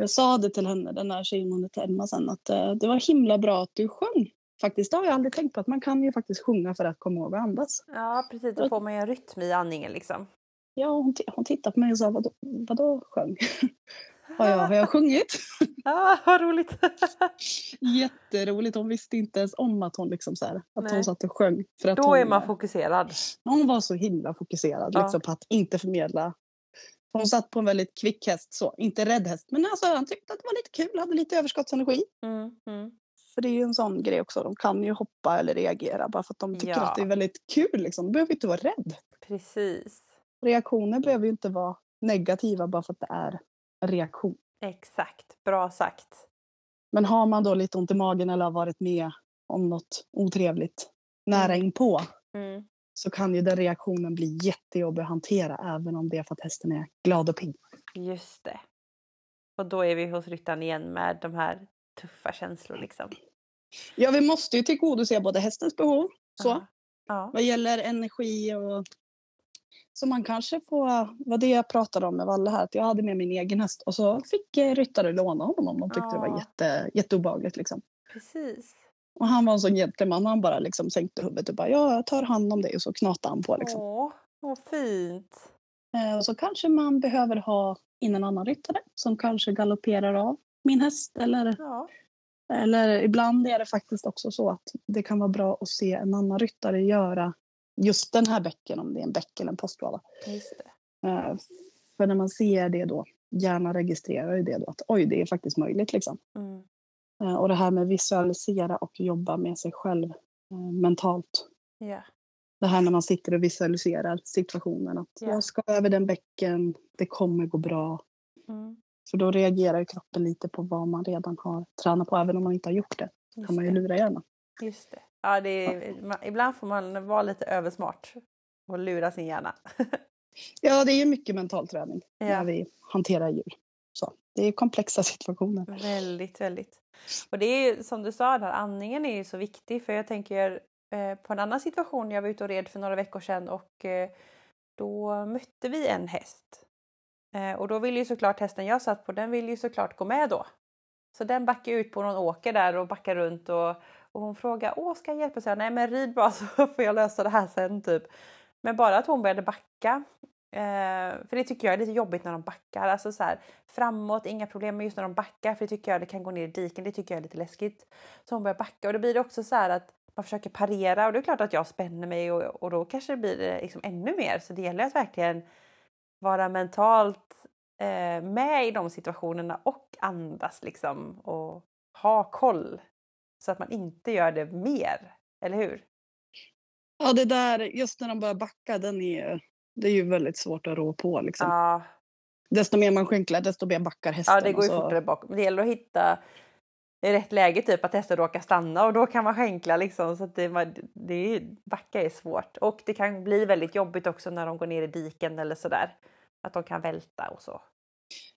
Jag sa det till henne, den här tjejen hon hette Emma sen, att eh, det var himla bra att du sjöng. Faktiskt, det har jag aldrig tänkt på. Att man kan ju faktiskt sjunga för att komma ihåg att andas. Ja, precis. Då får man ju en rytm i andningen liksom. Ja, hon, hon tittade på mig och sa, vadå, vadå sjöng? har, jag, har jag sjungit? Ja, vad roligt. Jätteroligt. Hon visste inte ens om att hon, liksom så här, att Nej. hon satt och sjöng. För att Då hon, är man fokuserad. hon var så himla fokuserad Ja. liksom, på att inte förmedla. Hon satt på en väldigt kvick häst, så, inte rädd häst. Men alltså, han tyckte att det var lite kul, hade lite överskottsenergi. Mm. Mm. För det är ju en sån grej också. De kan ju hoppa eller reagera bara för att de tycker Ja. att det är väldigt kul. Liksom. De behöver inte vara rädd. Precis. Reaktioner behöver ju inte vara negativa bara för att det är en reaktion. Exakt. Bra sagt. Men har man då lite ont i magen eller har varit med om något otrevligt nära Mm. inpå Mm. Så kan ju den reaktionen bli jättejobbig att hantera även om det är för att hästen är glad och pigg. Just det. Och då är vi hos ryttaren igen med de här tuffa känslor liksom. Ja, vi måste ju tillgodose både hästens behov så, Ja. Ja. vad gäller energi och så man kanske får, vad det jag pratade om med Valle här, att jag hade med min egen häst och så fick eh, ryttare låna honom om de tyckte det var jätte, jätteobehagligt. Liksom. Precis. Och han var en sån gentleman, han bara liksom sänkte huvudet och bara ja, jag tar hand om dig och så knatade han på liksom. Åh, vad fint. Eh, och så kanske man behöver ha in en annan ryttare som kanske galopperar av min häst eller Ja. Eller ibland är det faktiskt också så att det kan vara bra att se en annan ryttare göra just den här bäcken, om det är en bäck eller en det. Eh, För när man ser det då, hjärnan registrerar ju det då att oj, det är faktiskt möjligt liksom. Mm. Eh, Och det här med visualisera och jobba med sig själv eh, mentalt. Ja. Det här när man sitter och visualiserar situationen att Ja. jag ska över den bäcken, det kommer gå bra. Mm. För då reagerar kroppen lite på vad man redan har tränat på, även om man inte har gjort det. Just kan man ju lura hjärnan. Just det. Ja, det är, ma- ibland får man vara lite översmart och lura sin hjärna. Ja, det är ju mycket mental träning Ja. när vi hanterar djur. Så, det är komplexa situationer. Väldigt, väldigt. Och det är som du sa där, andningen är ju så viktig för jag tänker eh, på en annan situation. Jag var ute och red för några veckor sedan och eh, då mötte vi en häst. Eh, och då ville ju såklart hästen jag satt på, den ville ju såklart gå med då. Så den backade ut på någon åker där och backade runt och, och hon frågade åh ska jag hjälpa? Så jag, Nej men rid bara så får jag lösa det här sen typ. Men bara att hon började backa. Eh, för det tycker jag är lite jobbigt när de backar. Alltså så här, framåt, inga problem. Men just när de backar, för det tycker jag det kan gå ner i diken. Det tycker jag är lite läskigt. Så hon börjar backa och då blir det också så här att man försöker parera och det är klart att jag spänner mig och, och då kanske det blir eh, liksom ännu mer. Så det gäller att verkligen vara mentalt eh, med i de situationerna och andas liksom och ha koll så att man inte gör det mer. Eller hur? Ja, det där, just när de börjar backa, den är, det är ju väldigt svårt att rå på. Liksom. Ja, Desto mer man skänklar, desto mer backar hästen. ja det går ju så- fortare bak. Det gäller att hitta i rätt läge, typ att hästen råkar stanna och då kan man skänkla liksom. Så att det, det backa är svårt och det kan bli väldigt jobbigt också när de går ner i diken eller sådär. Att de kan välta och så.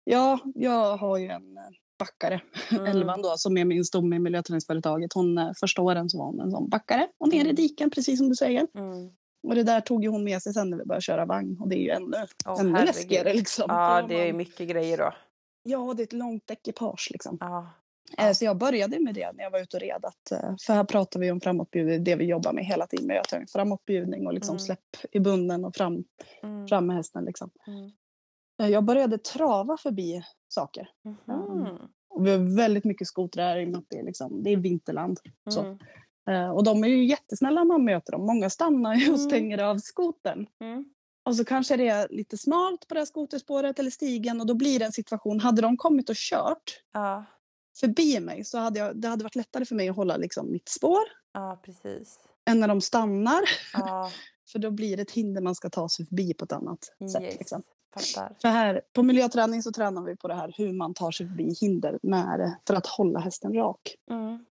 Ja, jag har ju en, backare. Mm. Elvan då, som är min stomme i miljöträningsföretaget. Hon, eh, första åren så var hon en sån backare och ner i Mm. diken, precis som du säger. Mm. Och det där tog ju hon med sig sen när vi började köra vagn. Och det är ju ännu, Åh, ännu herregud. läskigare liksom. Ja, det är mycket grejer då. Ja, det är ett långt ekipage liksom. Ja. Eh, Så jag började med det när jag var ute och red. Att, eh, för här pratar vi om framåtbjudning, det vi jobbar med hela tiden. Miljöträning. Framåtbjudning och liksom Mm. släpp i bunden och fram, Mm. fram med hästen. Liksom. Mm. Eh, Jag började trava förbi saker. Mhm. Och vi har väldigt mycket skotrar i och med att det är, liksom, det är vinterland. Så. Mm. Eh, Och de är ju jättesnälla när man möter dem. Många stannar ju och Mm. stänger av skotern. Mm. Och så kanske det är lite smalt på det här skoterspåret eller stigen och då blir det en situation. Hade de kommit och kört Ja. förbi mig så hade jag, det hade varit lättare för mig att hålla liksom mitt spår ja, precis. än när de stannar. Ja, För då blir det ett hinder man ska ta sig förbi på ett annat sätt. yes. Liksom. Fattar. För här, på miljöträning så tränar vi på det här hur man tar sig förbi hinder med, för att hålla hästen rak. Mm.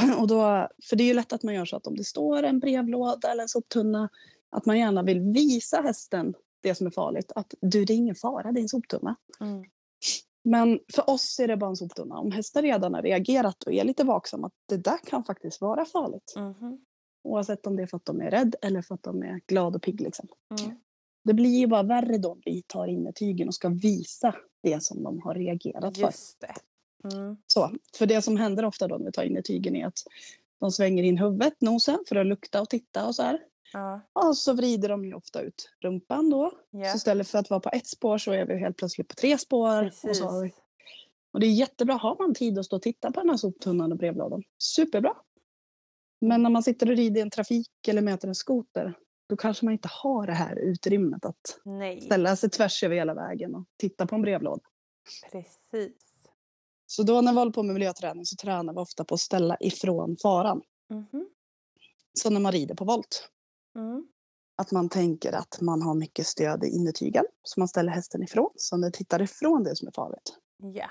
Och då, för det är ju lätt att man gör så att om det står en brevlåda eller en soptunna att man gärna vill visa hästen det som är farligt. Att du, det är ingen fara, det är en soptunna. Mm. Men för oss är det bara en soptunna. Om hästen redan har reagerat och är lite vaksam att det där kan faktiskt vara farligt. Mhm. Oavsett om det är för att de är rädd eller för att de är glada och pigg. Liksom. Mm. Det blir ju bara värre då om vi tar innertygen och ska visa det som de har reagerat för. Just det. Mm. Så, för det som händer ofta då när vi tar innertygen är att de svänger in huvudet, nosen, för att lukta och titta och så här. Ja. Och så vrider de ju ofta ut rumpan då. Ja. Så istället för att vara på ett spår så är vi helt plötsligt på tre spår. Och, så och det är jättebra, har man tid att stå och titta på den här soptunnan och brevlådan. Superbra! Men när man sitter och rider i en trafik eller möter en skoter, då kanske man inte har det här utrymmet att Nej, ställa sig tvärs över hela vägen och titta på en brevlåda. precis. Så då när vi håller på med miljöträning så tränar vi ofta på att ställa ifrån faran. Mhm. Så när man rider på volt. Mm. Att man tänker att man har mycket stöd i innertygen. Så man ställer hästen ifrån, så den tittar ifrån det som är farligt. Ja,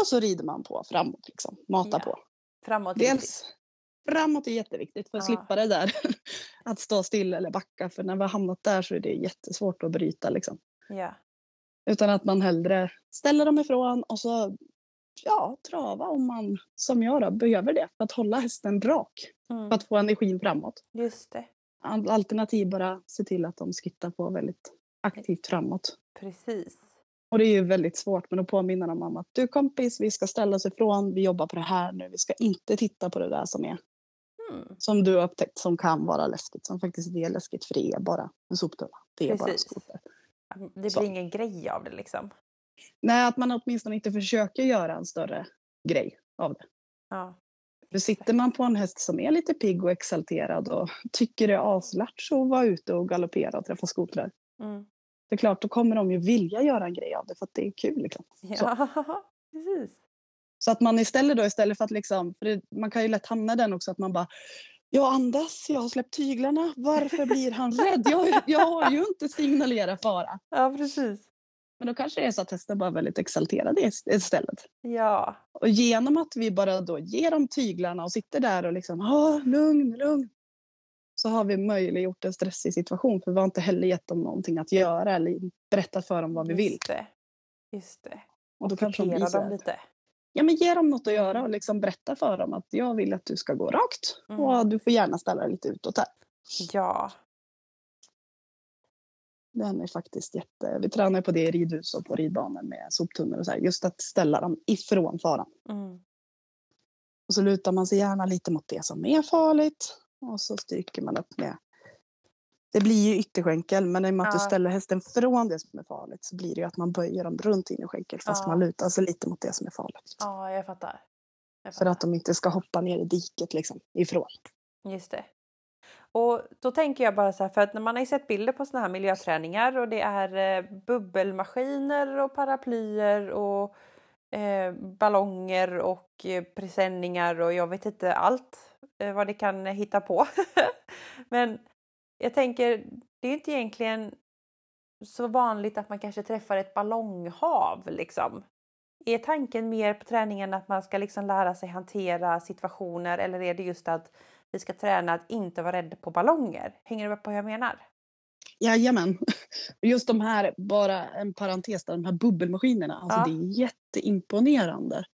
Och så rider man på framåt, liksom. Matar Ja. på. framåt. är viktigt. Dels framåt är jätteviktigt för att Ja. slippa det där att stå still eller backa. För när vi har hamnat där så är det jättesvårt att bryta liksom. Ja. Utan att man hellre ställer dem ifrån och så ja, trava om man, som jag då, behöver det för att hålla hästen rak. För Mm. att få energin framåt. Just det, Al- Alternativ bara se till att de skrittar på väldigt aktivt framåt. precis. Och det är ju väldigt svårt, men att påminna dem om att du kompis, vi ska ställa oss ifrån, vi jobbar på det här nu, vi ska inte titta på det där som är, Mm. som du har upptäckt som kan vara läskigt, som faktiskt är läskigt, för det är bara en soptunna. Det är bara Precis. skoter. Det blir Så. ingen grej av det liksom. Nej, att man åtminstone inte försöker göra en större grej av det. Ja. För sitter man på en häst som är lite pigg och exalterad och tycker det är aslärt att vara ute och galoppera och träffa skotrar. Mm. Det är klart, då kommer de ju vilja göra en grej av det för att det är kul. Liksom. Ja, precis. Så att man istället då, istället för att liksom, för det, man kan ju lätt hamna den också att man bara jag andas, jag har släppt tyglarna, varför blir han rädd? Jag, jag har ju inte signalerat fara. Ja, precis. Men då kanske det är så att hästen bara är väldigt exalterad ist- istället. Ja, Och genom att vi bara då ger dem tyglarna och sitter där och liksom, ah, lugn, lugn. Så har vi möjliggjort en stressig situation för vi har inte heller gett dem någonting att göra eller berättat för dem vad vi vill. just det. Just det. Och då kanske de blir så dem lite. ja, men ge dem något att göra och liksom berätta för dem att jag vill att du ska gå rakt Mm. och du får gärna ställa dig lite utåt här. Ja, Den är faktiskt jätte... Vi tränar på det i ridhus och på ridbanor med soptunnor och så här. Just att ställa dem ifrån faran. mm. Och så lutar man sig gärna lite mot det som är farligt. Och så stryker man upp med... Det blir ju ytterskänkel men i och med att du Ja. ställer hästen från det som är farligt så blir det ju att man böjer dem runt innerskänkel fast Ja. man lutar sig lite mot det som är farligt. ja jag fattar. Jag För fattar. att de inte ska hoppa ner i diket liksom ifrån. Just det. Och då tänker jag bara så här, för att när man har ju sett bilder på såna här miljöträningar och det är eh, bubbelmaskiner och paraplyer och eh, ballonger och eh, presenningar och jag vet inte allt eh, vad det kan hitta på. Men jag tänker, det är inte egentligen så vanligt att man kanske träffar ett ballonghav liksom. Är tanken mer på träningen att man ska liksom lära sig hantera situationer eller är det just att vi ska träna att inte vara rädd på ballonger? Hänger du med på vad jag menar? Jajamän. Just de här, bara en parentes där, de här bubbelmaskinerna. Alltså Ja. det är jätteimponerande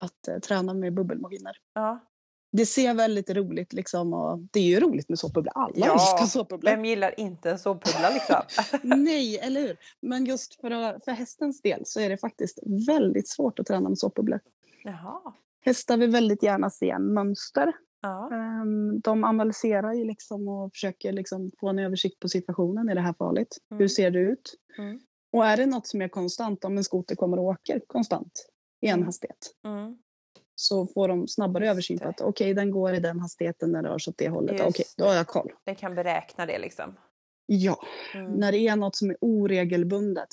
att eh, träna med bubbelmaskiner. Ja. Det ser väldigt roligt liksom och det är ju roligt med såpbubblor. Alla Ja, älskar såpbubblor. Vem gillar inte en såpbubbla liksom? Nej, eller hur? Men just för, för hästens del så är det faktiskt väldigt svårt att träna med såpbubblor. Jaha. Hästar vill väldigt gärna se mönster. Ja. Ehm, De analyserar ju liksom och försöker liksom få en översikt på situationen. Är det här farligt? Mm. Hur ser det ut? Mm. Och är det något som är konstant, om en skoter kommer och åker konstant i en Mm. hastighet, Mm. så får de snabbare översyn på att okej, den går i den hastigheten, den rör sig åt det hållet. Okej, då har jag koll. Den kan beräkna det liksom. Ja, Mm. när det är något som är oregelbundet,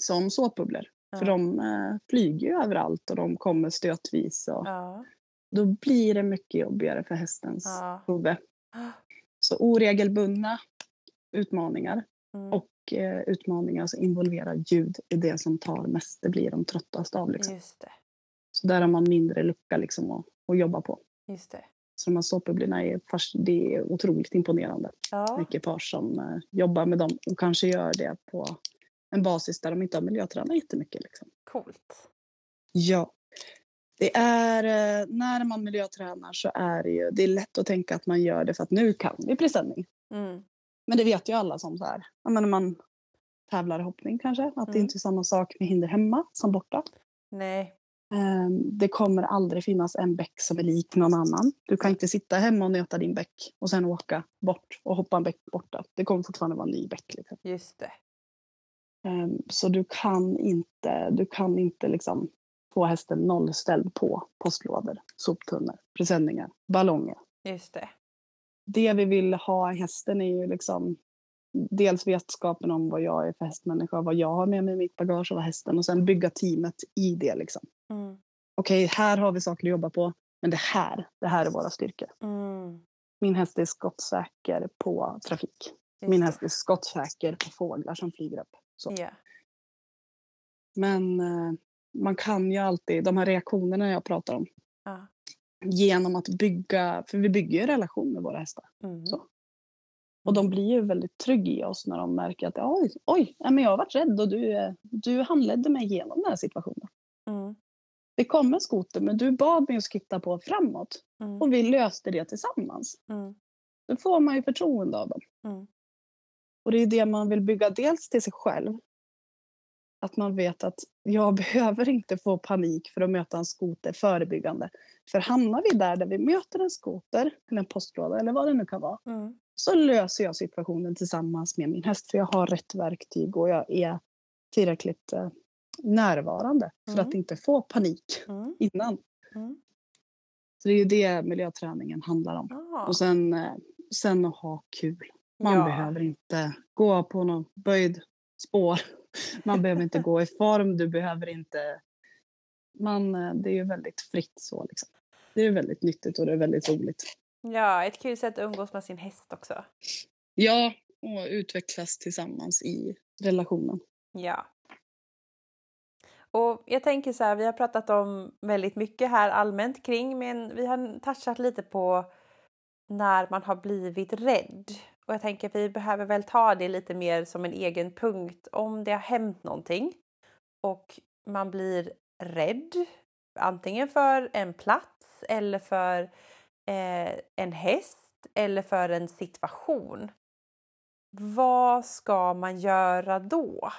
som såpbubblor, för de eh, flyger ju överallt och de kommer stötvis. Och Ja. Då blir det mycket jobbigare för hästens Ja. huvud. Så oregelbundna utmaningar Mm. och eh, utmaningar som involverar ljud är det som tar mest. Det blir de tröttaste av. Liksom. Just det. Så där har man mindre lucka liksom, att, att jobba på. Just det. Så de här såpbubblorna är, det är otroligt imponerande. Ja. Ekipage som eh, jobbar med dem och kanske gör det på en basis där de inte har miljötränat jättemycket. Liksom. Coolt. Ja. Det är, eh, när man miljötränar så är det ju, det är lätt att tänka att man gör det för att nu kan vi presenning. Mm. Men det vet ju alla som så här, när man tävlar i hoppning kanske, att det Mm. inte är samma sak med hinder hemma som borta. Nej. Ehm, Det kommer aldrig finnas en bäck som är lik någon annan. Du kan inte sitta hemma och nöta din bäck och sen åka bort och hoppa en bäck borta. Det kommer fortfarande vara en ny bäck. Liksom. Just det. Ehm, Så du kan inte, du kan inte liksom få hästen nollställd på postlådor, soptunnor, presenningar, ballonger. Just det. Det vi vill ha i hästen är ju liksom dels vetskapen om vad jag är för hästmänniska, vad jag har med mig i mitt bagage och vad hästen och sen bygga teamet i det liksom. Mm. Okej, här har vi saker att jobba på, men det här, det här är våra styrkor. Mm. Min häst är skottsäker på trafik. Just Min häst är skottsäker på fåglar som flyger upp. Så. Ja. Men eh, man kan ju alltid, de här reaktionerna jag pratar om, Ja. genom att bygga, för vi bygger ju relation med våra hästar. Mm. Och de blir ju väldigt trygga i oss när de märker att oj, oj men jag har varit rädd och du, du handledde mig igenom den här situationen. Mm. Det kom en skoter men du bad mig att skitta på framåt Mm. och vi löste det tillsammans. Mm. Då får man ju förtroende av dem. Mm. Och det är det man vill bygga dels till sig själv. Att man vet att jag behöver inte få panik för att möta en skoter förebyggande. För hamnar vi där, där vi möter en skoter eller en postlåda eller vad det nu kan vara. Mm. Så löser jag situationen tillsammans med min häst. För jag har rätt verktyg och jag är tillräckligt eh, närvarande för Mm. att inte få panik Mm. innan. Mm. Så det är ju det miljöträningen handlar om. Ah. Och sen, eh, sen att ha kul. Man Ja. behöver inte gå på någon böjd spår. Man behöver inte gå i form. Du behöver inte... Man, eh, det är ju väldigt fritt så liksom. Det är väldigt nyttigt och det är väldigt roligt. Ja, ett kul sätt att umgås med sin häst också. Ja, och utvecklas tillsammans i relationen. Ja. Och jag tänker så här, vi har pratat om väldigt mycket här allmänt kring, men vi har touchat lite på när man har blivit rädd. Och jag tänker att vi behöver väl ta det lite mer som en egen punkt om det har hänt någonting och man blir rädd, antingen för en plats eller för eh, en häst eller för en situation. Vad ska man göra då?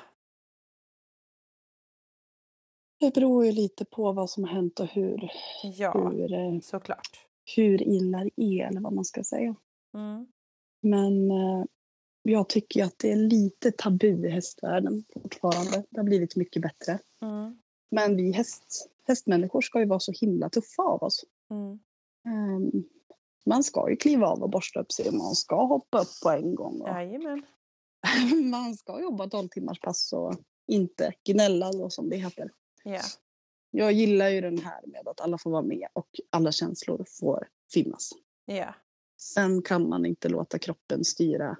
Det beror ju lite på vad som har hänt och hur, Ja, hur, eh, såklart. hur illa det är eller vad man ska säga. Mm. Men eh, jag tycker att det är lite tabu i hästvärlden fortfarande. Det har blivit mycket bättre. Mm. Men vi häst, hästmänniskor ska ju vara så himla tuffa av oss. Mm. Ehm, man ska ju kliva av och borsta upp sig och man ska hoppa upp på en gång. Och Jajamän. man ska jobba 12 timmars pass och inte gnälla då, som det heter. Ja. Jag gillar ju den här med att alla får vara med och alla känslor får finnas. Ja. Sen kan man inte låta kroppen styra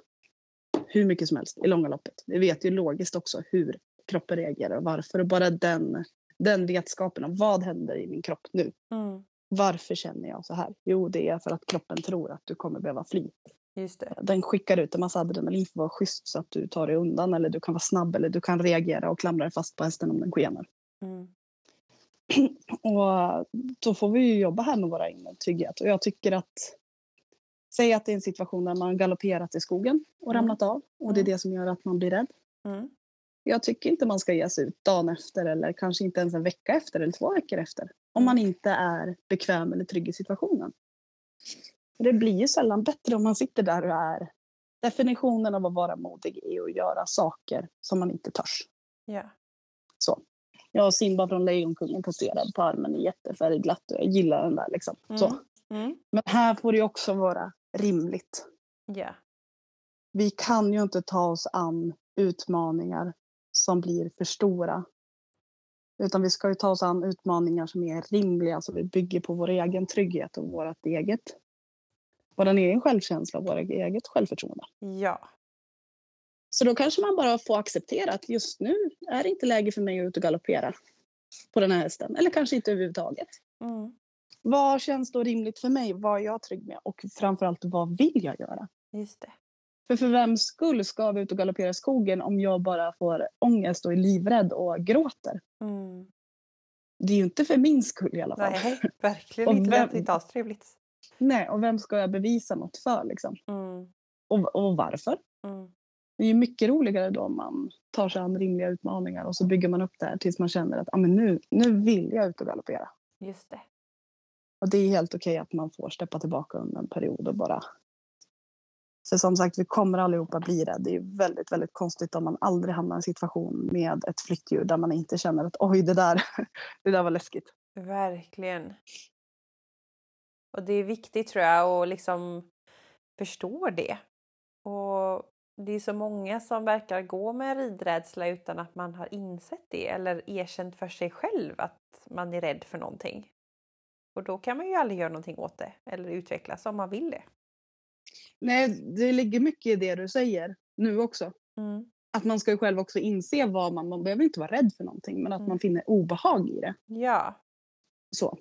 hur mycket som helst i långa loppet. Vi vet ju logiskt också hur kroppen reagerar och varför. Och bara den, den vetskapen om vad händer i min kropp nu. Mm. Varför känner jag så här? Jo, det är för att kroppen tror att du kommer behöva fly. Just det. Den skickar ut en massa adrenalin för att vara schysst så att du tar dig undan eller du kan vara snabb eller du kan reagera och klamra dig fast på hästen om den skenar. Mm. Och då får vi ju jobba här med våra inre trygghet. Och jag tycker att Säg att det är en situation där man galopperat i skogen och Mm. ramlat av och det är Mm. det som gör att man blir rädd. Mm. Jag tycker inte man ska ge sig ut dagen efter eller kanske inte ens en vecka efter eller två veckor efter. Om man inte är bekväm eller trygg i situationen. För Det blir ju sällan bättre om man sitter där och är definitionen av att vara modig är att göra saker som man inte törs. Ja. Så. Jag har Simba från Lejonkungen posterad på armen i jättefärgglatt och jag gillar den där liksom. Så. Mm. Mm. Men här får det också vara rimligt. Ja. Vi kan ju inte ta oss an utmaningar som blir för stora. Utan vi ska ju ta oss an utmaningar som är rimliga, så vi bygger på vår egen trygghet och vårt eget, vår egen självkänsla och vårt eget självförtroende. Ja. Så då kanske man bara får acceptera att just nu är det inte läge för mig att ut och galoppera på den här hästen. Eller kanske inte överhuvudtaget. Mm. Vad känns då rimligt för mig? Vad är jag trygg med? Och framförallt, vad vill jag göra? Just det. För för vems skull ska vi ut och galoppera i skogen om jag bara får ångest och är livrädd och gråter? Mm. Det är ju inte för min skull i alla fall. Nej, verkligen Och inte. vem- Lät inte alls trevligt. Nej, och vem ska jag bevisa något för liksom? Mm. Och, och varför? Mm. Det är ju mycket roligare då om man tar sig an rimliga utmaningar och så bygger man upp det här tills man känner att ah, men nu, nu vill jag ut och galoppera. Just det. Och det är helt okej att man får steppa tillbaka under en period och bara... Så som sagt, vi kommer allihopa bli rädda. Det är väldigt, väldigt konstigt om man aldrig hamnar i en situation med ett flyktdjur där man inte känner att oj, det där, det där var läskigt. Verkligen. Och det är viktigt tror jag att liksom förstå det. Och det är så många som verkar gå med ridrädsla utan att man har insett det eller erkänt för sig själv att man är rädd för någonting. Och då kan man ju aldrig göra någonting åt det eller utvecklas om man vill det. Nej, det ligger mycket i det du säger nu också. Mm. Att man ska ju själv också inse vad man, man behöver inte vara rädd för någonting, men att Mm. man finner obehag i det. Ja, Så.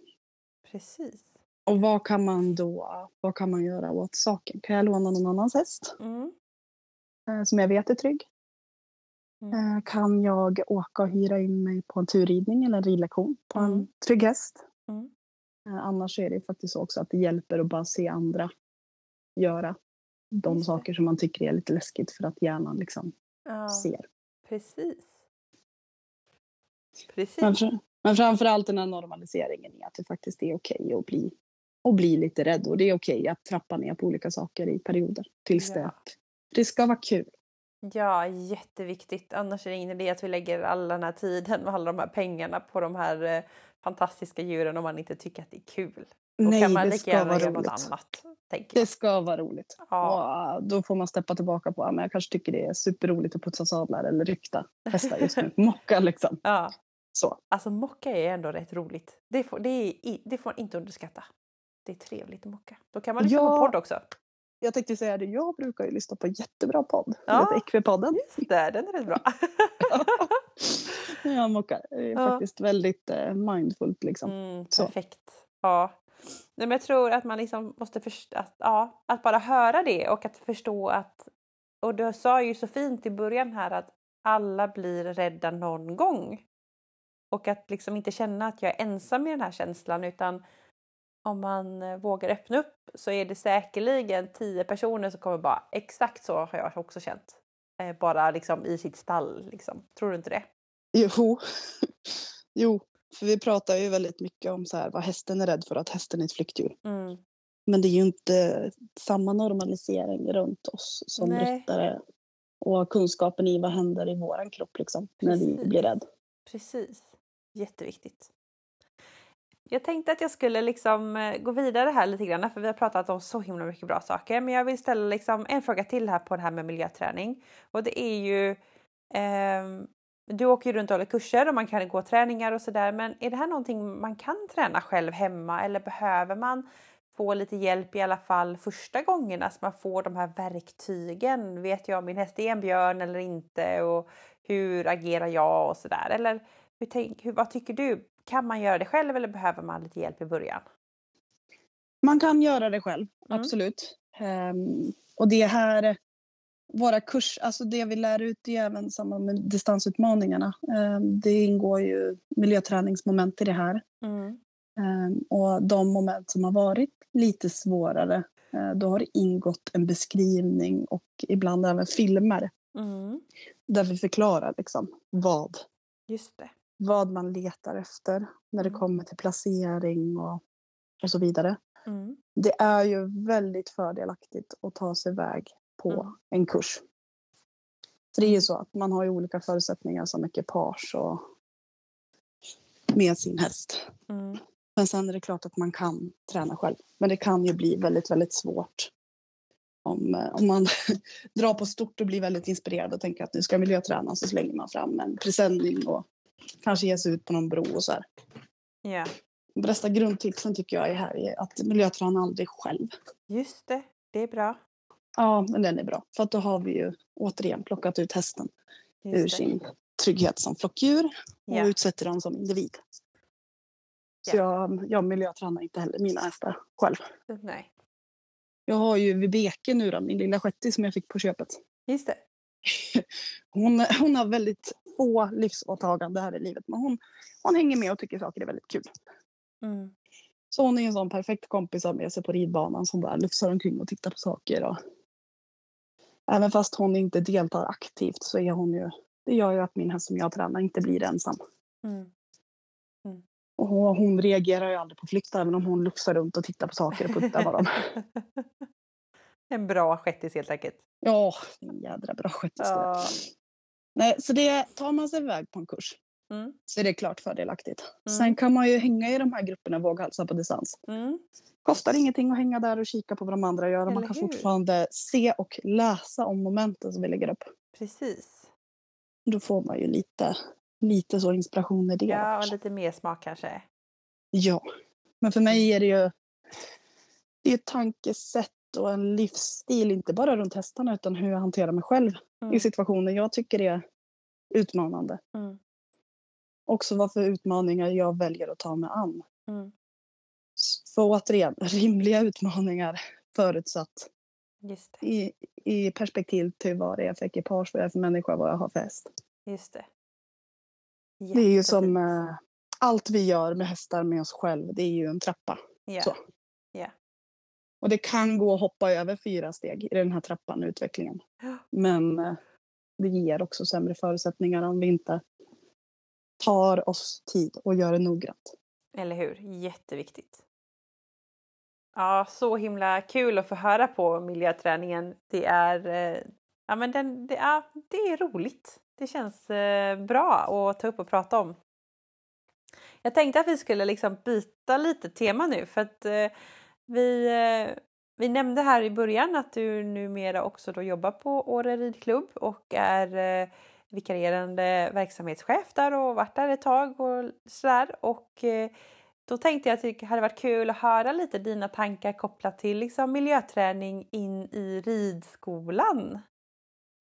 precis. Och vad kan man då, vad kan man göra åt saken? Kan jag låna någon annans häst Mm. eh, som jag vet är trygg? Mm. Eh, kan jag åka och hyra in mig på en turridning eller en ridlektion på Mm. en trygg häst? Mm. Eh, annars är det faktiskt så också att det hjälper att bara se andra göra de Just det. saker som man tycker är lite läskigt för att hjärnan liksom Ja, ser. precis. Precis. Men, fr- men framförallt den här normaliseringen i att det faktiskt är okej att bli, att bli lite rädd och det är okej att trappa ner på olika saker i perioder tills Ja. det, det ska vara kul. Ja, jätteviktigt. Annars är det ingen idé att vi lägger all den här tiden och alla de här pengarna på de här eh, fantastiska djuren om man inte tycker att det är kul. Då Nej, kan man det ska vara roligt. annat. Det ska vara roligt. Ja, Och då får man steppa tillbaka på, ja, men jag kanske tycker det är superroligt att putsa sadlar eller rykta hästar just nu. Mocka liksom. ja. Så. Alltså mocka är ändå rätt roligt. Det får, det, är, det får man inte underskatta. Det är trevligt att mocka. Då kan man lyssna på Ja. podd också. Jag tänkte säga det, jag brukar ju lyssna på jättebra podd. Ja. Ja. Ekvipodden. Just det, den är rätt bra. jag mockar. Det är Ja. faktiskt väldigt eh, mindfullt liksom. Mm, Så. perfekt. Ja. Nej, men jag tror att man liksom måste förstå att, ja, att bara höra det och att förstå att och du sa ju så fint i början här att alla blir rädda någon gång. Och att liksom inte känna att jag är ensam i den här känslan utan om man eh, vågar öppna upp så är det säkerligen tio personer som kommer bara exakt så har jag också känt. Eh, bara liksom i sitt stall liksom. Tror du inte det? Jo. jo, för vi pratar ju väldigt mycket om så här, vad hästen är rädd för, att hästen är ett flyktdjur. Mm. Men det är ju inte samma normalisering runt oss som Nej. ryttare. Och kunskapen i vad händer i våran kropp liksom, när vi Precis. blir rädd. Precis. Jätteviktigt. Jag tänkte att jag skulle liksom eh, gå vidare här lite grann för vi har pratat om så himla mycket bra saker. Men jag vill ställa liksom en fråga till här på det här med miljöträning. Och det är ju Eh, du åker ju runt och håller kurser och man kan gå träningar och sådär. Men är det här någonting man kan träna själv hemma eller behöver man få lite hjälp i alla fall första gångerna så man får de här verktygen? Vet jag om min häst är en björn eller inte? Och hur agerar jag och sådär? Eller hur tänk, hur, vad tycker du? Kan man göra det själv eller behöver man lite hjälp i början? Man kan göra det själv, Mm. absolut. Ehm, och det här, våra kurs, alltså det vi lär ut är även samma med distansutmaningarna. Ehm, det ingår ju miljöträningsmoment i det här. Mm. Ehm, och de moment som har varit lite svårare, eh, då har det ingått en beskrivning och ibland även filmer Mm. där vi förklarar liksom vad, Just det. Vad man letar efter när det Mm. kommer till placering och, och så vidare. Mm. Det är ju väldigt fördelaktigt att ta sig iväg på Mm. en kurs. För det är ju så att man har ju olika förutsättningar som ekipage och med sin häst. Mm. Men sen är det klart att man kan träna själv. Men det kan ju bli väldigt, väldigt svårt. Om, eh, om man drar på stort och blir väldigt inspirerad och tänker att nu ska miljöträna så slänger man fram en presenning och kanske ger sig ut på någon bro och så här. Ja, bästa grundtipsen tycker jag är här är att miljöträna aldrig själv. just det. Det är bra. Ja, men den är bra. För att då har vi ju återigen plockat ut hästen ur Just det. sin trygghet som flockdjur och Ja. utsätter dem som individ. Så jag, jag miljötränar inte heller mina hästar själv. Nej, Jag har ju Vibeke nu då, min lilla shetty som jag fick på köpet. just det. Hon, hon har väldigt få livsåtagande här i livet men hon, hon hänger med och tycker saker är väldigt kul. Mm. Så hon är en sån perfekt kompis att med sig på ridbanan som bara lufsar omkring och tittar på saker. Och... Även fast hon inte deltar aktivt så är hon ju, det gör ju att min häst som jag tränar inte blir ensam. Mm. Och hon, hon reagerar ju aldrig på flykt även om hon lufsar runt och tittar på saker och puttar på dem. en bra shettis helt enkelt. Ja, en jädra bra sköttis. Ja. Nej, så det tar man sig iväg på en kurs Mm. så är det klart fördelaktigt. Mm. Sen kan man ju hänga i de här grupperna våghalsar på distans. Mm. Kostar ingenting att hänga där och kika på vad de andra gör. Man kan hur? fortfarande se och läsa om momenten som vi lägger upp. Precis. Då får man ju lite, lite så inspiration i det. Ja, och lite mer smak kanske. ja. Men för mig är det ju det är ett tankesätt och en livsstil, inte bara runt hästarna utan hur jag hanterar mig själv Mm. i situationer jag tycker är utmanande. Mm. Också vad för utmaningar jag väljer att ta mig an. Mm. För återigen, rimliga utmaningar förutsatt i, i perspektiv till vad det är för ekipage, vad det är för människa, vad jag har för häst. Just det. Det är ju som eh, allt vi gör med hästar med oss själv, det är ju en trappa. Ja. så. Ja. Och det kan gå att hoppa över fyra steg i den här trappan, utvecklingen. Men eh, det ger också sämre förutsättningar om vi inte tar oss tid och gör det noggrant. Eller hur? Jätteviktigt. Ja, så himla kul att få höra på miljöträningen. Det är, eh, ja, men den, det, är, det är roligt. Det känns eh, bra att ta upp och prata om. Jag tänkte att vi skulle liksom byta lite tema nu för att vi, eh, vi nämnde här i början att du numera också då jobbar på Åre ridklubb och är eh, vikarierande verksamhetschef där och varit där ett tag och sådär. Och eh, då tänkte jag att det hade varit kul att höra lite dina tankar kopplat till liksom miljöträning in i ridskolan.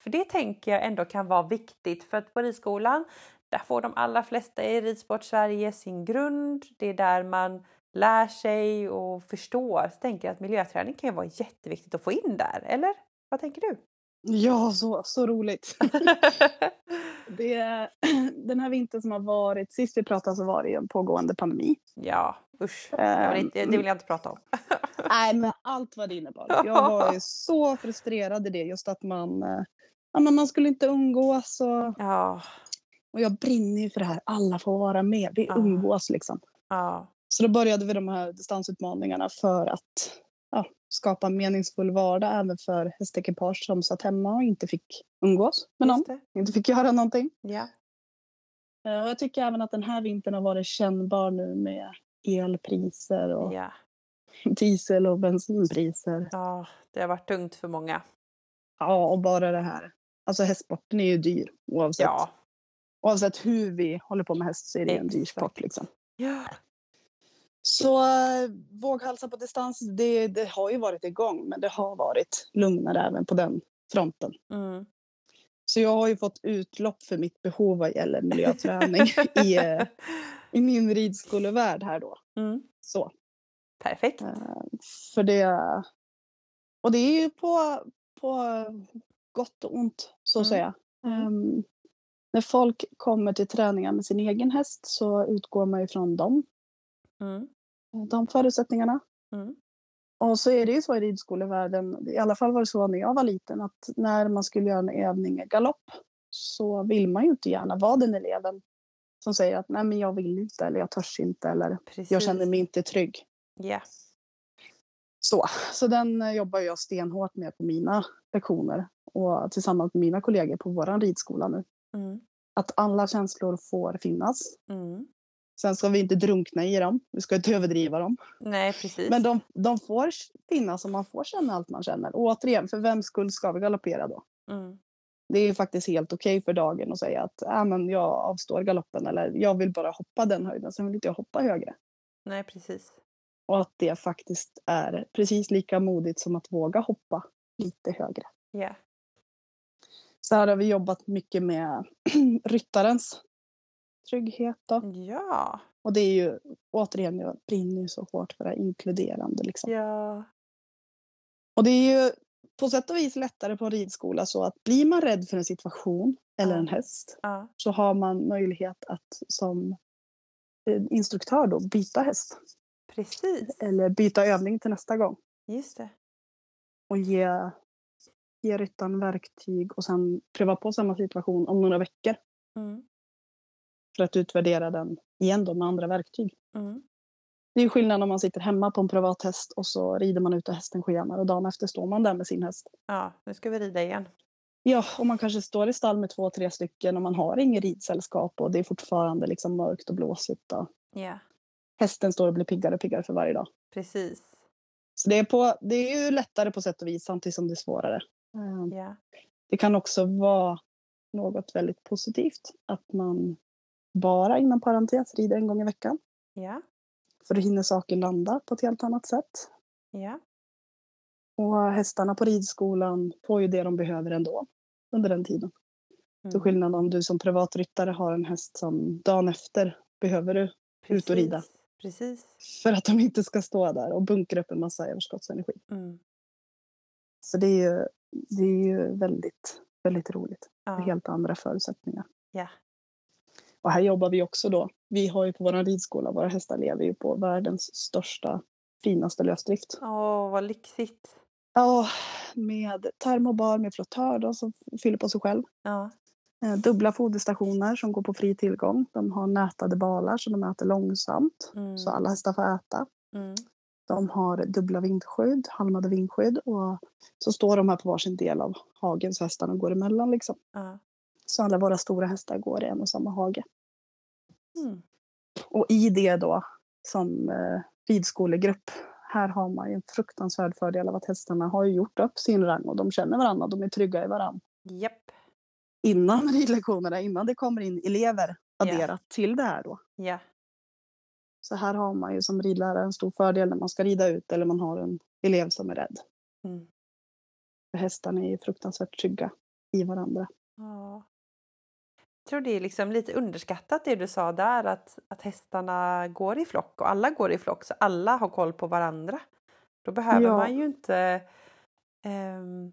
För det tänker jag ändå kan vara viktigt för att på ridskolan där får de allra flesta i Ridsport Sverige sin grund. Det är där man lär sig och förstår. Så tänker jag att miljöträning kan ju vara jätteviktigt att få in där, eller? Vad tänker du? Ja, så, så roligt. det, den här vintern som har varit, sist vi pratade så var det ju en pågående pandemi. ja, usch. Jag vill inte, det vill jag inte prata om. Nej, men allt vad det innebar. Jag var ju så frustrerad i det, just att man, eh, ja, men man skulle inte umgås och, Ja, och jag brinner ju för det här. Alla får vara med, vi umgås liksom. ja, Så då började vi de här distansutmaningarna för att ja, skapa en meningsfull vardag även för hästekipage som satt hemma och inte fick umgås med någon, inte fick göra någonting. Ja, Eh, Och jag tycker även att den här vintern har varit kännbar nu med elpriser och ja, diesel och bensinpriser. ja, det har varit tungt för många. Ja, och bara det här. Alltså hästsporten är ju dyr oavsett. Ja, Oavsett hur vi håller på med häst så är det en dyr Exakt. sport liksom. ja, Så våghalsar på distans, det, det har ju varit igång men det har varit lugnare även på den fronten. mm. Så jag har ju fått utlopp för mitt behov vad gäller miljöträning i, i min ridskolevärld här då. Mm. Så, Perfekt. eh, för det, Och det är ju på, på gott och ont, så att Mm. säga. Ehm, när folk kommer till träningar med sin egen häst så utgår man ifrån dem, Mm. de förutsättningarna. Mm. Och så är det ju så i ridskolevärlden, i alla fall var det så när jag var liten, att när man skulle göra en övning i galopp så vill man ju inte gärna vara den eleven som säger att nej men jag vill inte eller jag törs inte eller Precis. jag känner mig inte trygg. Ja. Så, så den eh, jobbar jag stenhårt med på mina lektioner och tillsammans med mina kollegor på våran ridskola nu. Mm. Att alla känslor får finnas. Mm. Sen ska vi inte drunkna i dem, vi ska inte överdriva dem. Nej, precis. Men de, de får finnas och man får känna allt man känner. Och återigen, för vems skull ska vi galoppera då? Mm. Det är ju faktiskt helt okej för dagen att säga att äh, men jag avstår galoppen eller jag vill bara hoppa den höjden, sen vill inte jag hoppa högre. Nej, precis. Och att det faktiskt är precis lika modigt som att våga hoppa lite högre. Ja. Så här har vi jobbat mycket med ryttarens trygghet. Då. Ja. Och det är ju återigen, jag brinner ju så hårt för det här inkluderande. Liksom. Ja. Och det är ju på sätt och vis lättare på en ridskola så att blir man rädd för en situation eller en häst Ja. så har man möjlighet att som eh, instruktör då byta häst. Precis. Eller byta övning till nästa gång. Just det. Och ge, ge ryttaren verktyg och sen pröva på samma situation om några veckor. Mm. För att utvärdera den igen då med andra verktyg. Mm. Det är skillnad om man sitter hemma på en privat häst och så rider man ut och hästen skenar och dagen efter står man där med sin häst. Ja, nu ska vi rida igen. Ja, och man kanske står i stall med två, tre stycken och man har inget ridsällskap och det är fortfarande liksom mörkt och blåsigt. Och Ja, hästen står och blir piggare och piggare för varje dag. precis. Så det är, på, det är ju lättare på sätt och vis samtidigt som det är svårare. Ja. Det kan också vara något väldigt positivt att man bara inom parentes rider en gång i veckan. Ja. För då hinner saker landa på ett helt annat sätt. Ja. Och hästarna på ridskolan får ju det de behöver ändå under den tiden. Till Mm. skillnad om du som privatryttare har en häst som dagen efter behöver du ut och rida. Precis. Precis. för att de inte ska stå där och bunkra upp en massa överskottsenergi. Mm. Så det är ju, det är ju väldigt, väldigt roligt. Ja. Helt andra förutsättningar. Ja. Och här jobbar vi också då. Vi har ju på vår ridskola, våra hästar lever ju på världens största, finaste lösdrift. Åh, vad lyxigt. Ja, med termobar med flottör då, som fyller på sig själv. Ja. Eh, Dubbla foderstationer som går på fri tillgång. De har nätade balar så de äter långsamt. Mm. Så alla hästar får äta. Mm. De har dubbla vindskydd, halmade vindskydd. Och så står de här på varsin del av hagen så hästarna går emellan. Liksom. Ja. Så alla våra stora hästar går i en och samma hage. Mm. Och i det då som eh, ridskolegrupp. Här har man ju en fruktansvärd fördel av att hästarna har gjort upp sin rang och de känner varandra. De är trygga i varandra. Japp. Innan ridlektionerna, innan det kommer in elever adderat till det här då. Ja. Så här har man ju som ridlärare en stor fördel när man ska rida ut eller man har en elev som är rädd. Mm. Hästarna är ju fruktansvärt trygga i varandra. Ja. Tror det är liksom lite underskattat det du sa där att, att hästarna går i flock och alla går i flock så alla har koll på varandra. Då behöver Ja. man ju inte ehm,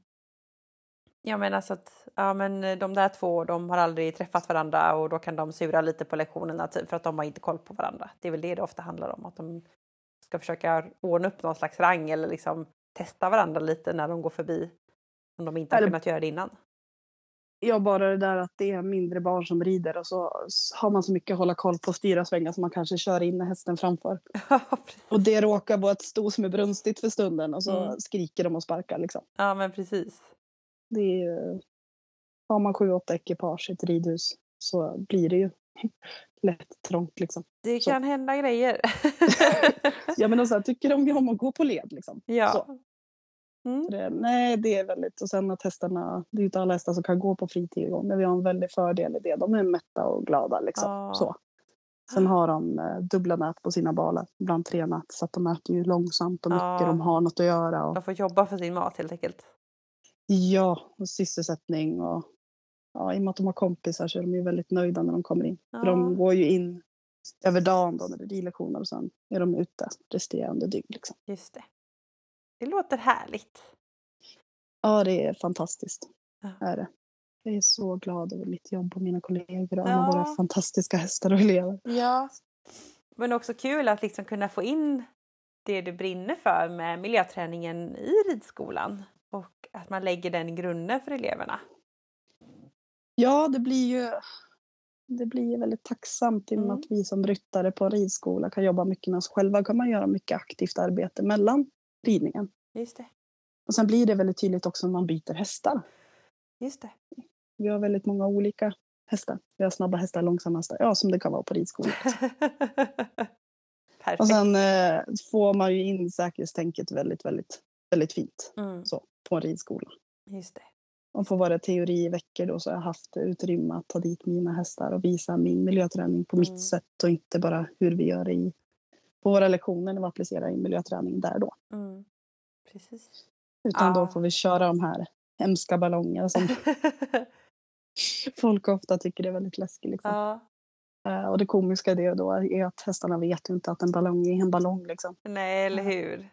Jag menar så att ja, men de där två de har aldrig träffat varandra och då kan de sura lite på lektionerna typ, för att de har inte koll på varandra. Det är väl det det ofta handlar om, att de ska försöka ordna upp någon slags rang eller liksom testa varandra lite när de går förbi. Om de inte har Eller- kunnat göra det innan. Ja, bara det där att det är mindre barn som rider och så har man så mycket att hålla koll på och styra svängar som man kanske kör in hästen framför. Ja. Och det råkar vara ett sto som är brunstigt för stunden och så Mm. skriker de och sparkar liksom. ja men precis. Det är ju, har man sju, åtta ekipage i ett ridhus så blir det ju lätt trångt liksom. Det Så. kan hända grejer. Ja men och så här, tycker de om att gå på led liksom. ja. Så. Mm. Det, nej, det är väldigt, och sen att hästarna, det är ju inte alla hästar som kan gå på fri tillgång, men vi har en väldig fördel i det. De är mätta och glada liksom. Ja. Så. Sen har de eh, dubbla nät på sina balar, ibland tre nät, så att de äter ju långsamt och mycket, Ja. de har något att göra. Och, De får jobba för sin mat helt enkelt. ja, och sysselsättning och ja, i och med att de har kompisar så är de ju väldigt nöjda när de kommer in. För Ja. de går ju in över dagen då när det är ridlektioner och sen är de ute resterande dygn. Liksom. Just det. Det låter härligt. Ja, det är fantastiskt. Ja. Är det. Jag är så glad över mitt jobb och mina kollegor och Ja. alla våra fantastiska hästar och elever. Ja. Men också kul att liksom kunna få in det du brinner för med miljöträningen i ridskolan och att man lägger den grunden för eleverna. Ja, det blir ju det blir väldigt tacksamt i och med Mm. att vi som ryttare på ridskola kan jobba mycket med oss själva. kan man göra mycket aktivt arbete mellan ridningen. Just det. Och sen blir det väldigt tydligt också när man byter hästar. Just det. Vi har väldigt många olika hästar. Vi har snabba hästar, långsamma hästar. Ja, som det kan vara på ridskolan. Och sen eh, får man ju in säkerhetstänket väldigt, väldigt, väldigt fint Mm, så, på en ridskola. just det. Och på våra teoriveckor då så har jag haft utrymme att ta dit mina hästar och visa min miljöträning på Mm. mitt sätt och inte bara hur vi gör det i, på våra lektioner när vi applicerar i miljöträning där då. Mm. Precis. Utan Ja. då får vi köra de här hemska ballongerna som folk ofta tycker är väldigt läskigt. Liksom. ja. Eh, och det komiska det då är att hästarna vet ju inte att en ballong är en ballong. Liksom. Nej, eller hur?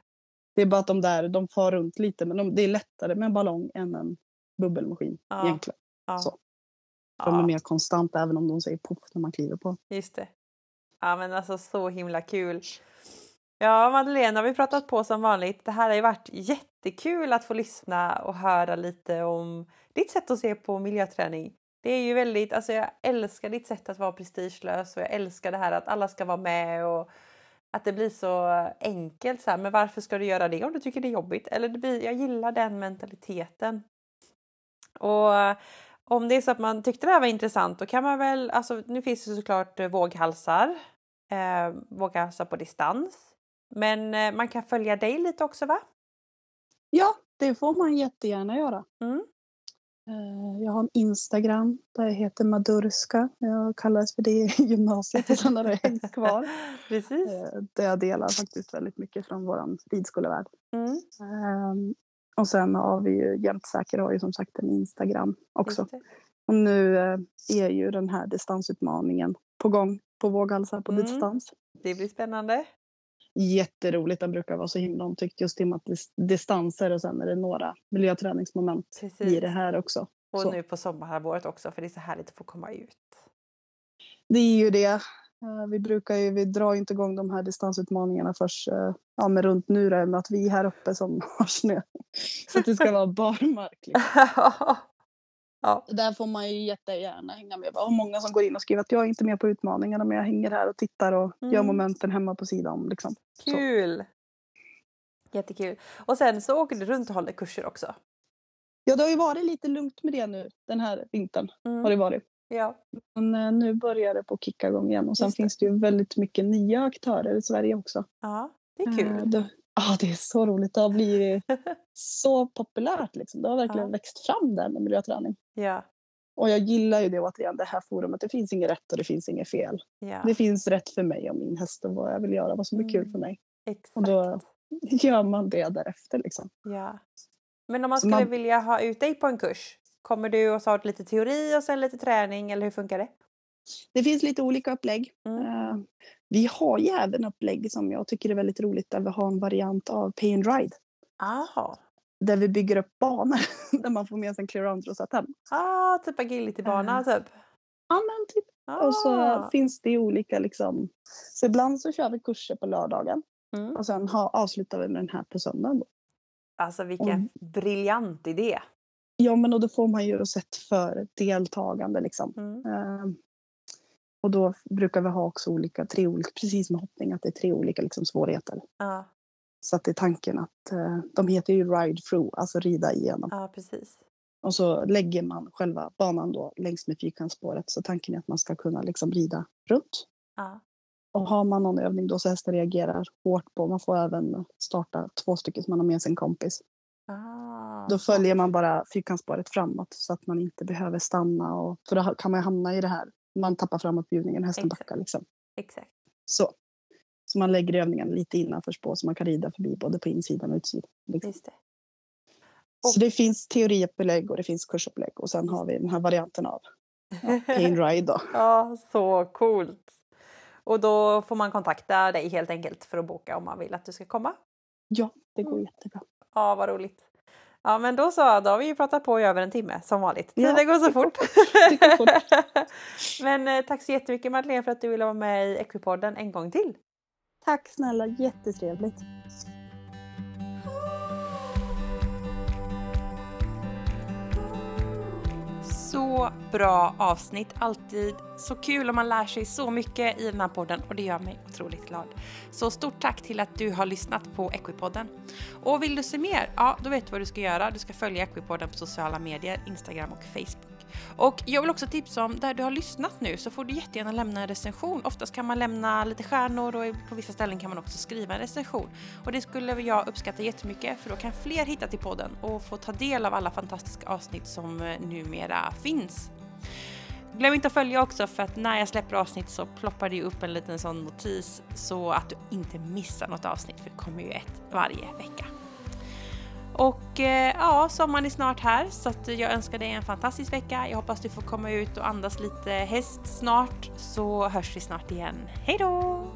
Det är bara att de där, de far runt lite men de, det är lättare med en ballong än en bubbelmaskin Ja. egentligen. Ja. Så. De är mer konstanta även om de säger poff när man kliver på. just det. Ja, men alltså så himla kul. Ja, Madeleine, har vi pratat på som vanligt. Det här har ju varit jättekul att få lyssna och höra lite om ditt sätt att se på miljöträning. Det är ju väldigt, alltså jag älskar ditt sätt att vara prestigelös och jag älskar det här att alla ska vara med och att det blir så enkelt så här. Men varför ska du göra det om du tycker det är jobbigt? Eller det blir, jag gillar den mentaliteten. Och om det är så att man tyckte det här var intressant då kan man väl, alltså nu finns det såklart eh, våghalsar, eh, våghalsar på distans. Men eh, man kan följa dig lite också va? Ja, det får man jättegärna göra. Mm. Eh, Jag har en Instagram där jag heter Madurska. Jag kallades för det i gymnasiet och sen har det hängt kvar. Precis. Där jag delar faktiskt väldigt mycket från vår ridskolevärld. Mm, Ehm, Och sen har vi ju Jämtsäker har ju som sagt en Instagram också. det. Och nu eh, är ju den här distansutmaningen på gång på våghalsar på Mm. distans. det blir spännande. Jätteroligt, den brukar vara så himla omtyckt just i och med att dis- distanser och sen är det några miljöträningsmoment i Precis. det här också. Och så. nu på sommarhalvåret också för det är så härligt att få komma ut. Det är ju det. Eh, Vi brukar ju, vi drar inte igång de här distansutmaningarna först eh, ja, men runt nu då, med att vi är här uppe som har snö. Så att det ska vara barmark. Liksom. ja, Där får man ju jättegärna hänga med. Har många som går in och skriver att jag är inte med på utmaningarna men jag hänger här och tittar och gör Mm. momenten hemma på sidan. Liksom. Så. kul! Jättekul. Och sen så åker du runt och håller kurser också. Ja, det har ju varit lite lugnt med det nu den här vintern. Har Mm. det varit. Ja, Men eh, nu börjar det på att kicka igång igen och sen Just finns det ju väldigt mycket nya aktörer i Sverige också. ja, det är Eh, kul. Det, ah, det är så roligt. Det har blivit så populärt. Liksom. Det har verkligen Ja. växt fram där med miljöträning. ja, Och jag gillar ju det återigen, det här forumet. Det finns inget rätt och det finns inget fel. ja. Det finns rätt för mig och min häst och vad jag vill göra, vad som är kul Mm. för mig. Exakt. Och då gör man det därefter liksom. Ja. Men om man Så skulle man- vilja ha ut dig på en kurs, kommer du och så har lite teori och sen lite träning eller hur funkar det? Det finns lite olika upplägg. Mm. Eh, vi har ju även upplägg som jag tycker är väldigt roligt där vi har en variant av pay and ride. Aha. Där vi bygger upp banor där man får med sig en satem. Ah, typ agilitybana Eh. typ? Ja men typ. Ah. Och så finns det olika liksom. Så ibland så kör vi kurser på lördagen Mm. och sen ha, avslutar vi med den här på söndagen. Då. Alltså vilken Mm. briljant idé! Ja men och då får man ju sett för deltagande liksom. Mm. Eh, och då brukar vi ha också olika, tre olika, precis som hoppning, att det är tre olika liksom, svårigheter. Ja, Så att det är tanken att eh, de heter ju ride through, alltså rida igenom. ja, precis. Och så lägger man själva banan då längs med fyrkantsspåret. Så tanken är att man ska kunna liksom rida runt. Ja. Och har man någon övning då så hästen reagerar hårt på, man får även starta två stycken så man har med sig en kompis. Ah, Då följer man bara fyrkantsspåret framåt så att man inte behöver stanna. Och, för då kan man hamna i det här, man tappar framåtbjudningen, hästen Exakt. backar liksom. Exakt. Så. Så man lägger övningen lite innanför spår så man kan rida förbi både på insidan och utsidan. Liksom. Det. Så det finns teoriupplägg och det finns kursupplägg och sen har vi den här varianten av ja, pain ride då. Ja, så coolt! Och då får man kontakta dig helt enkelt för att boka om man vill att du ska komma. Ja, det går Mm. jättebra. Ja, vad roligt. Ja men då så, då har vi ju pratat på i över en timme som vanligt. Ja, går så det går fort. Det går fort. men eh, tack så jättemycket Madeleine för att du ville vara med i Equipodden en gång till. Tack snälla, jättetrevligt. Så bra avsnitt, alltid så kul och man lär sig så mycket i den här podden och det gör mig otroligt glad. Så stort tack till att du har lyssnat på Equipodden. Och vill du se mer? Ja, då vet du vad du ska göra. Du ska följa Equipodden på sociala medier, Instagram och Facebook. Och jag vill också tipsa om, där du har lyssnat nu så får du jättegärna lämna en recension. Oftast kan man lämna lite stjärnor och på vissa ställen kan man också skriva en recension. Och det skulle jag uppskatta jättemycket för då kan fler hitta till podden och få ta del av alla fantastiska avsnitt som eh, numera finns. Glöm inte att följa också för att när jag släpper avsnitt så ploppar det upp en liten sån notis så att du inte missar något avsnitt för det kommer ju ett varje vecka. Och eh, ja, sommaren är snart här så att jag önskar dig en fantastisk vecka. Jag hoppas du får komma ut och andas lite häst snart så hörs vi snart igen. Hej då!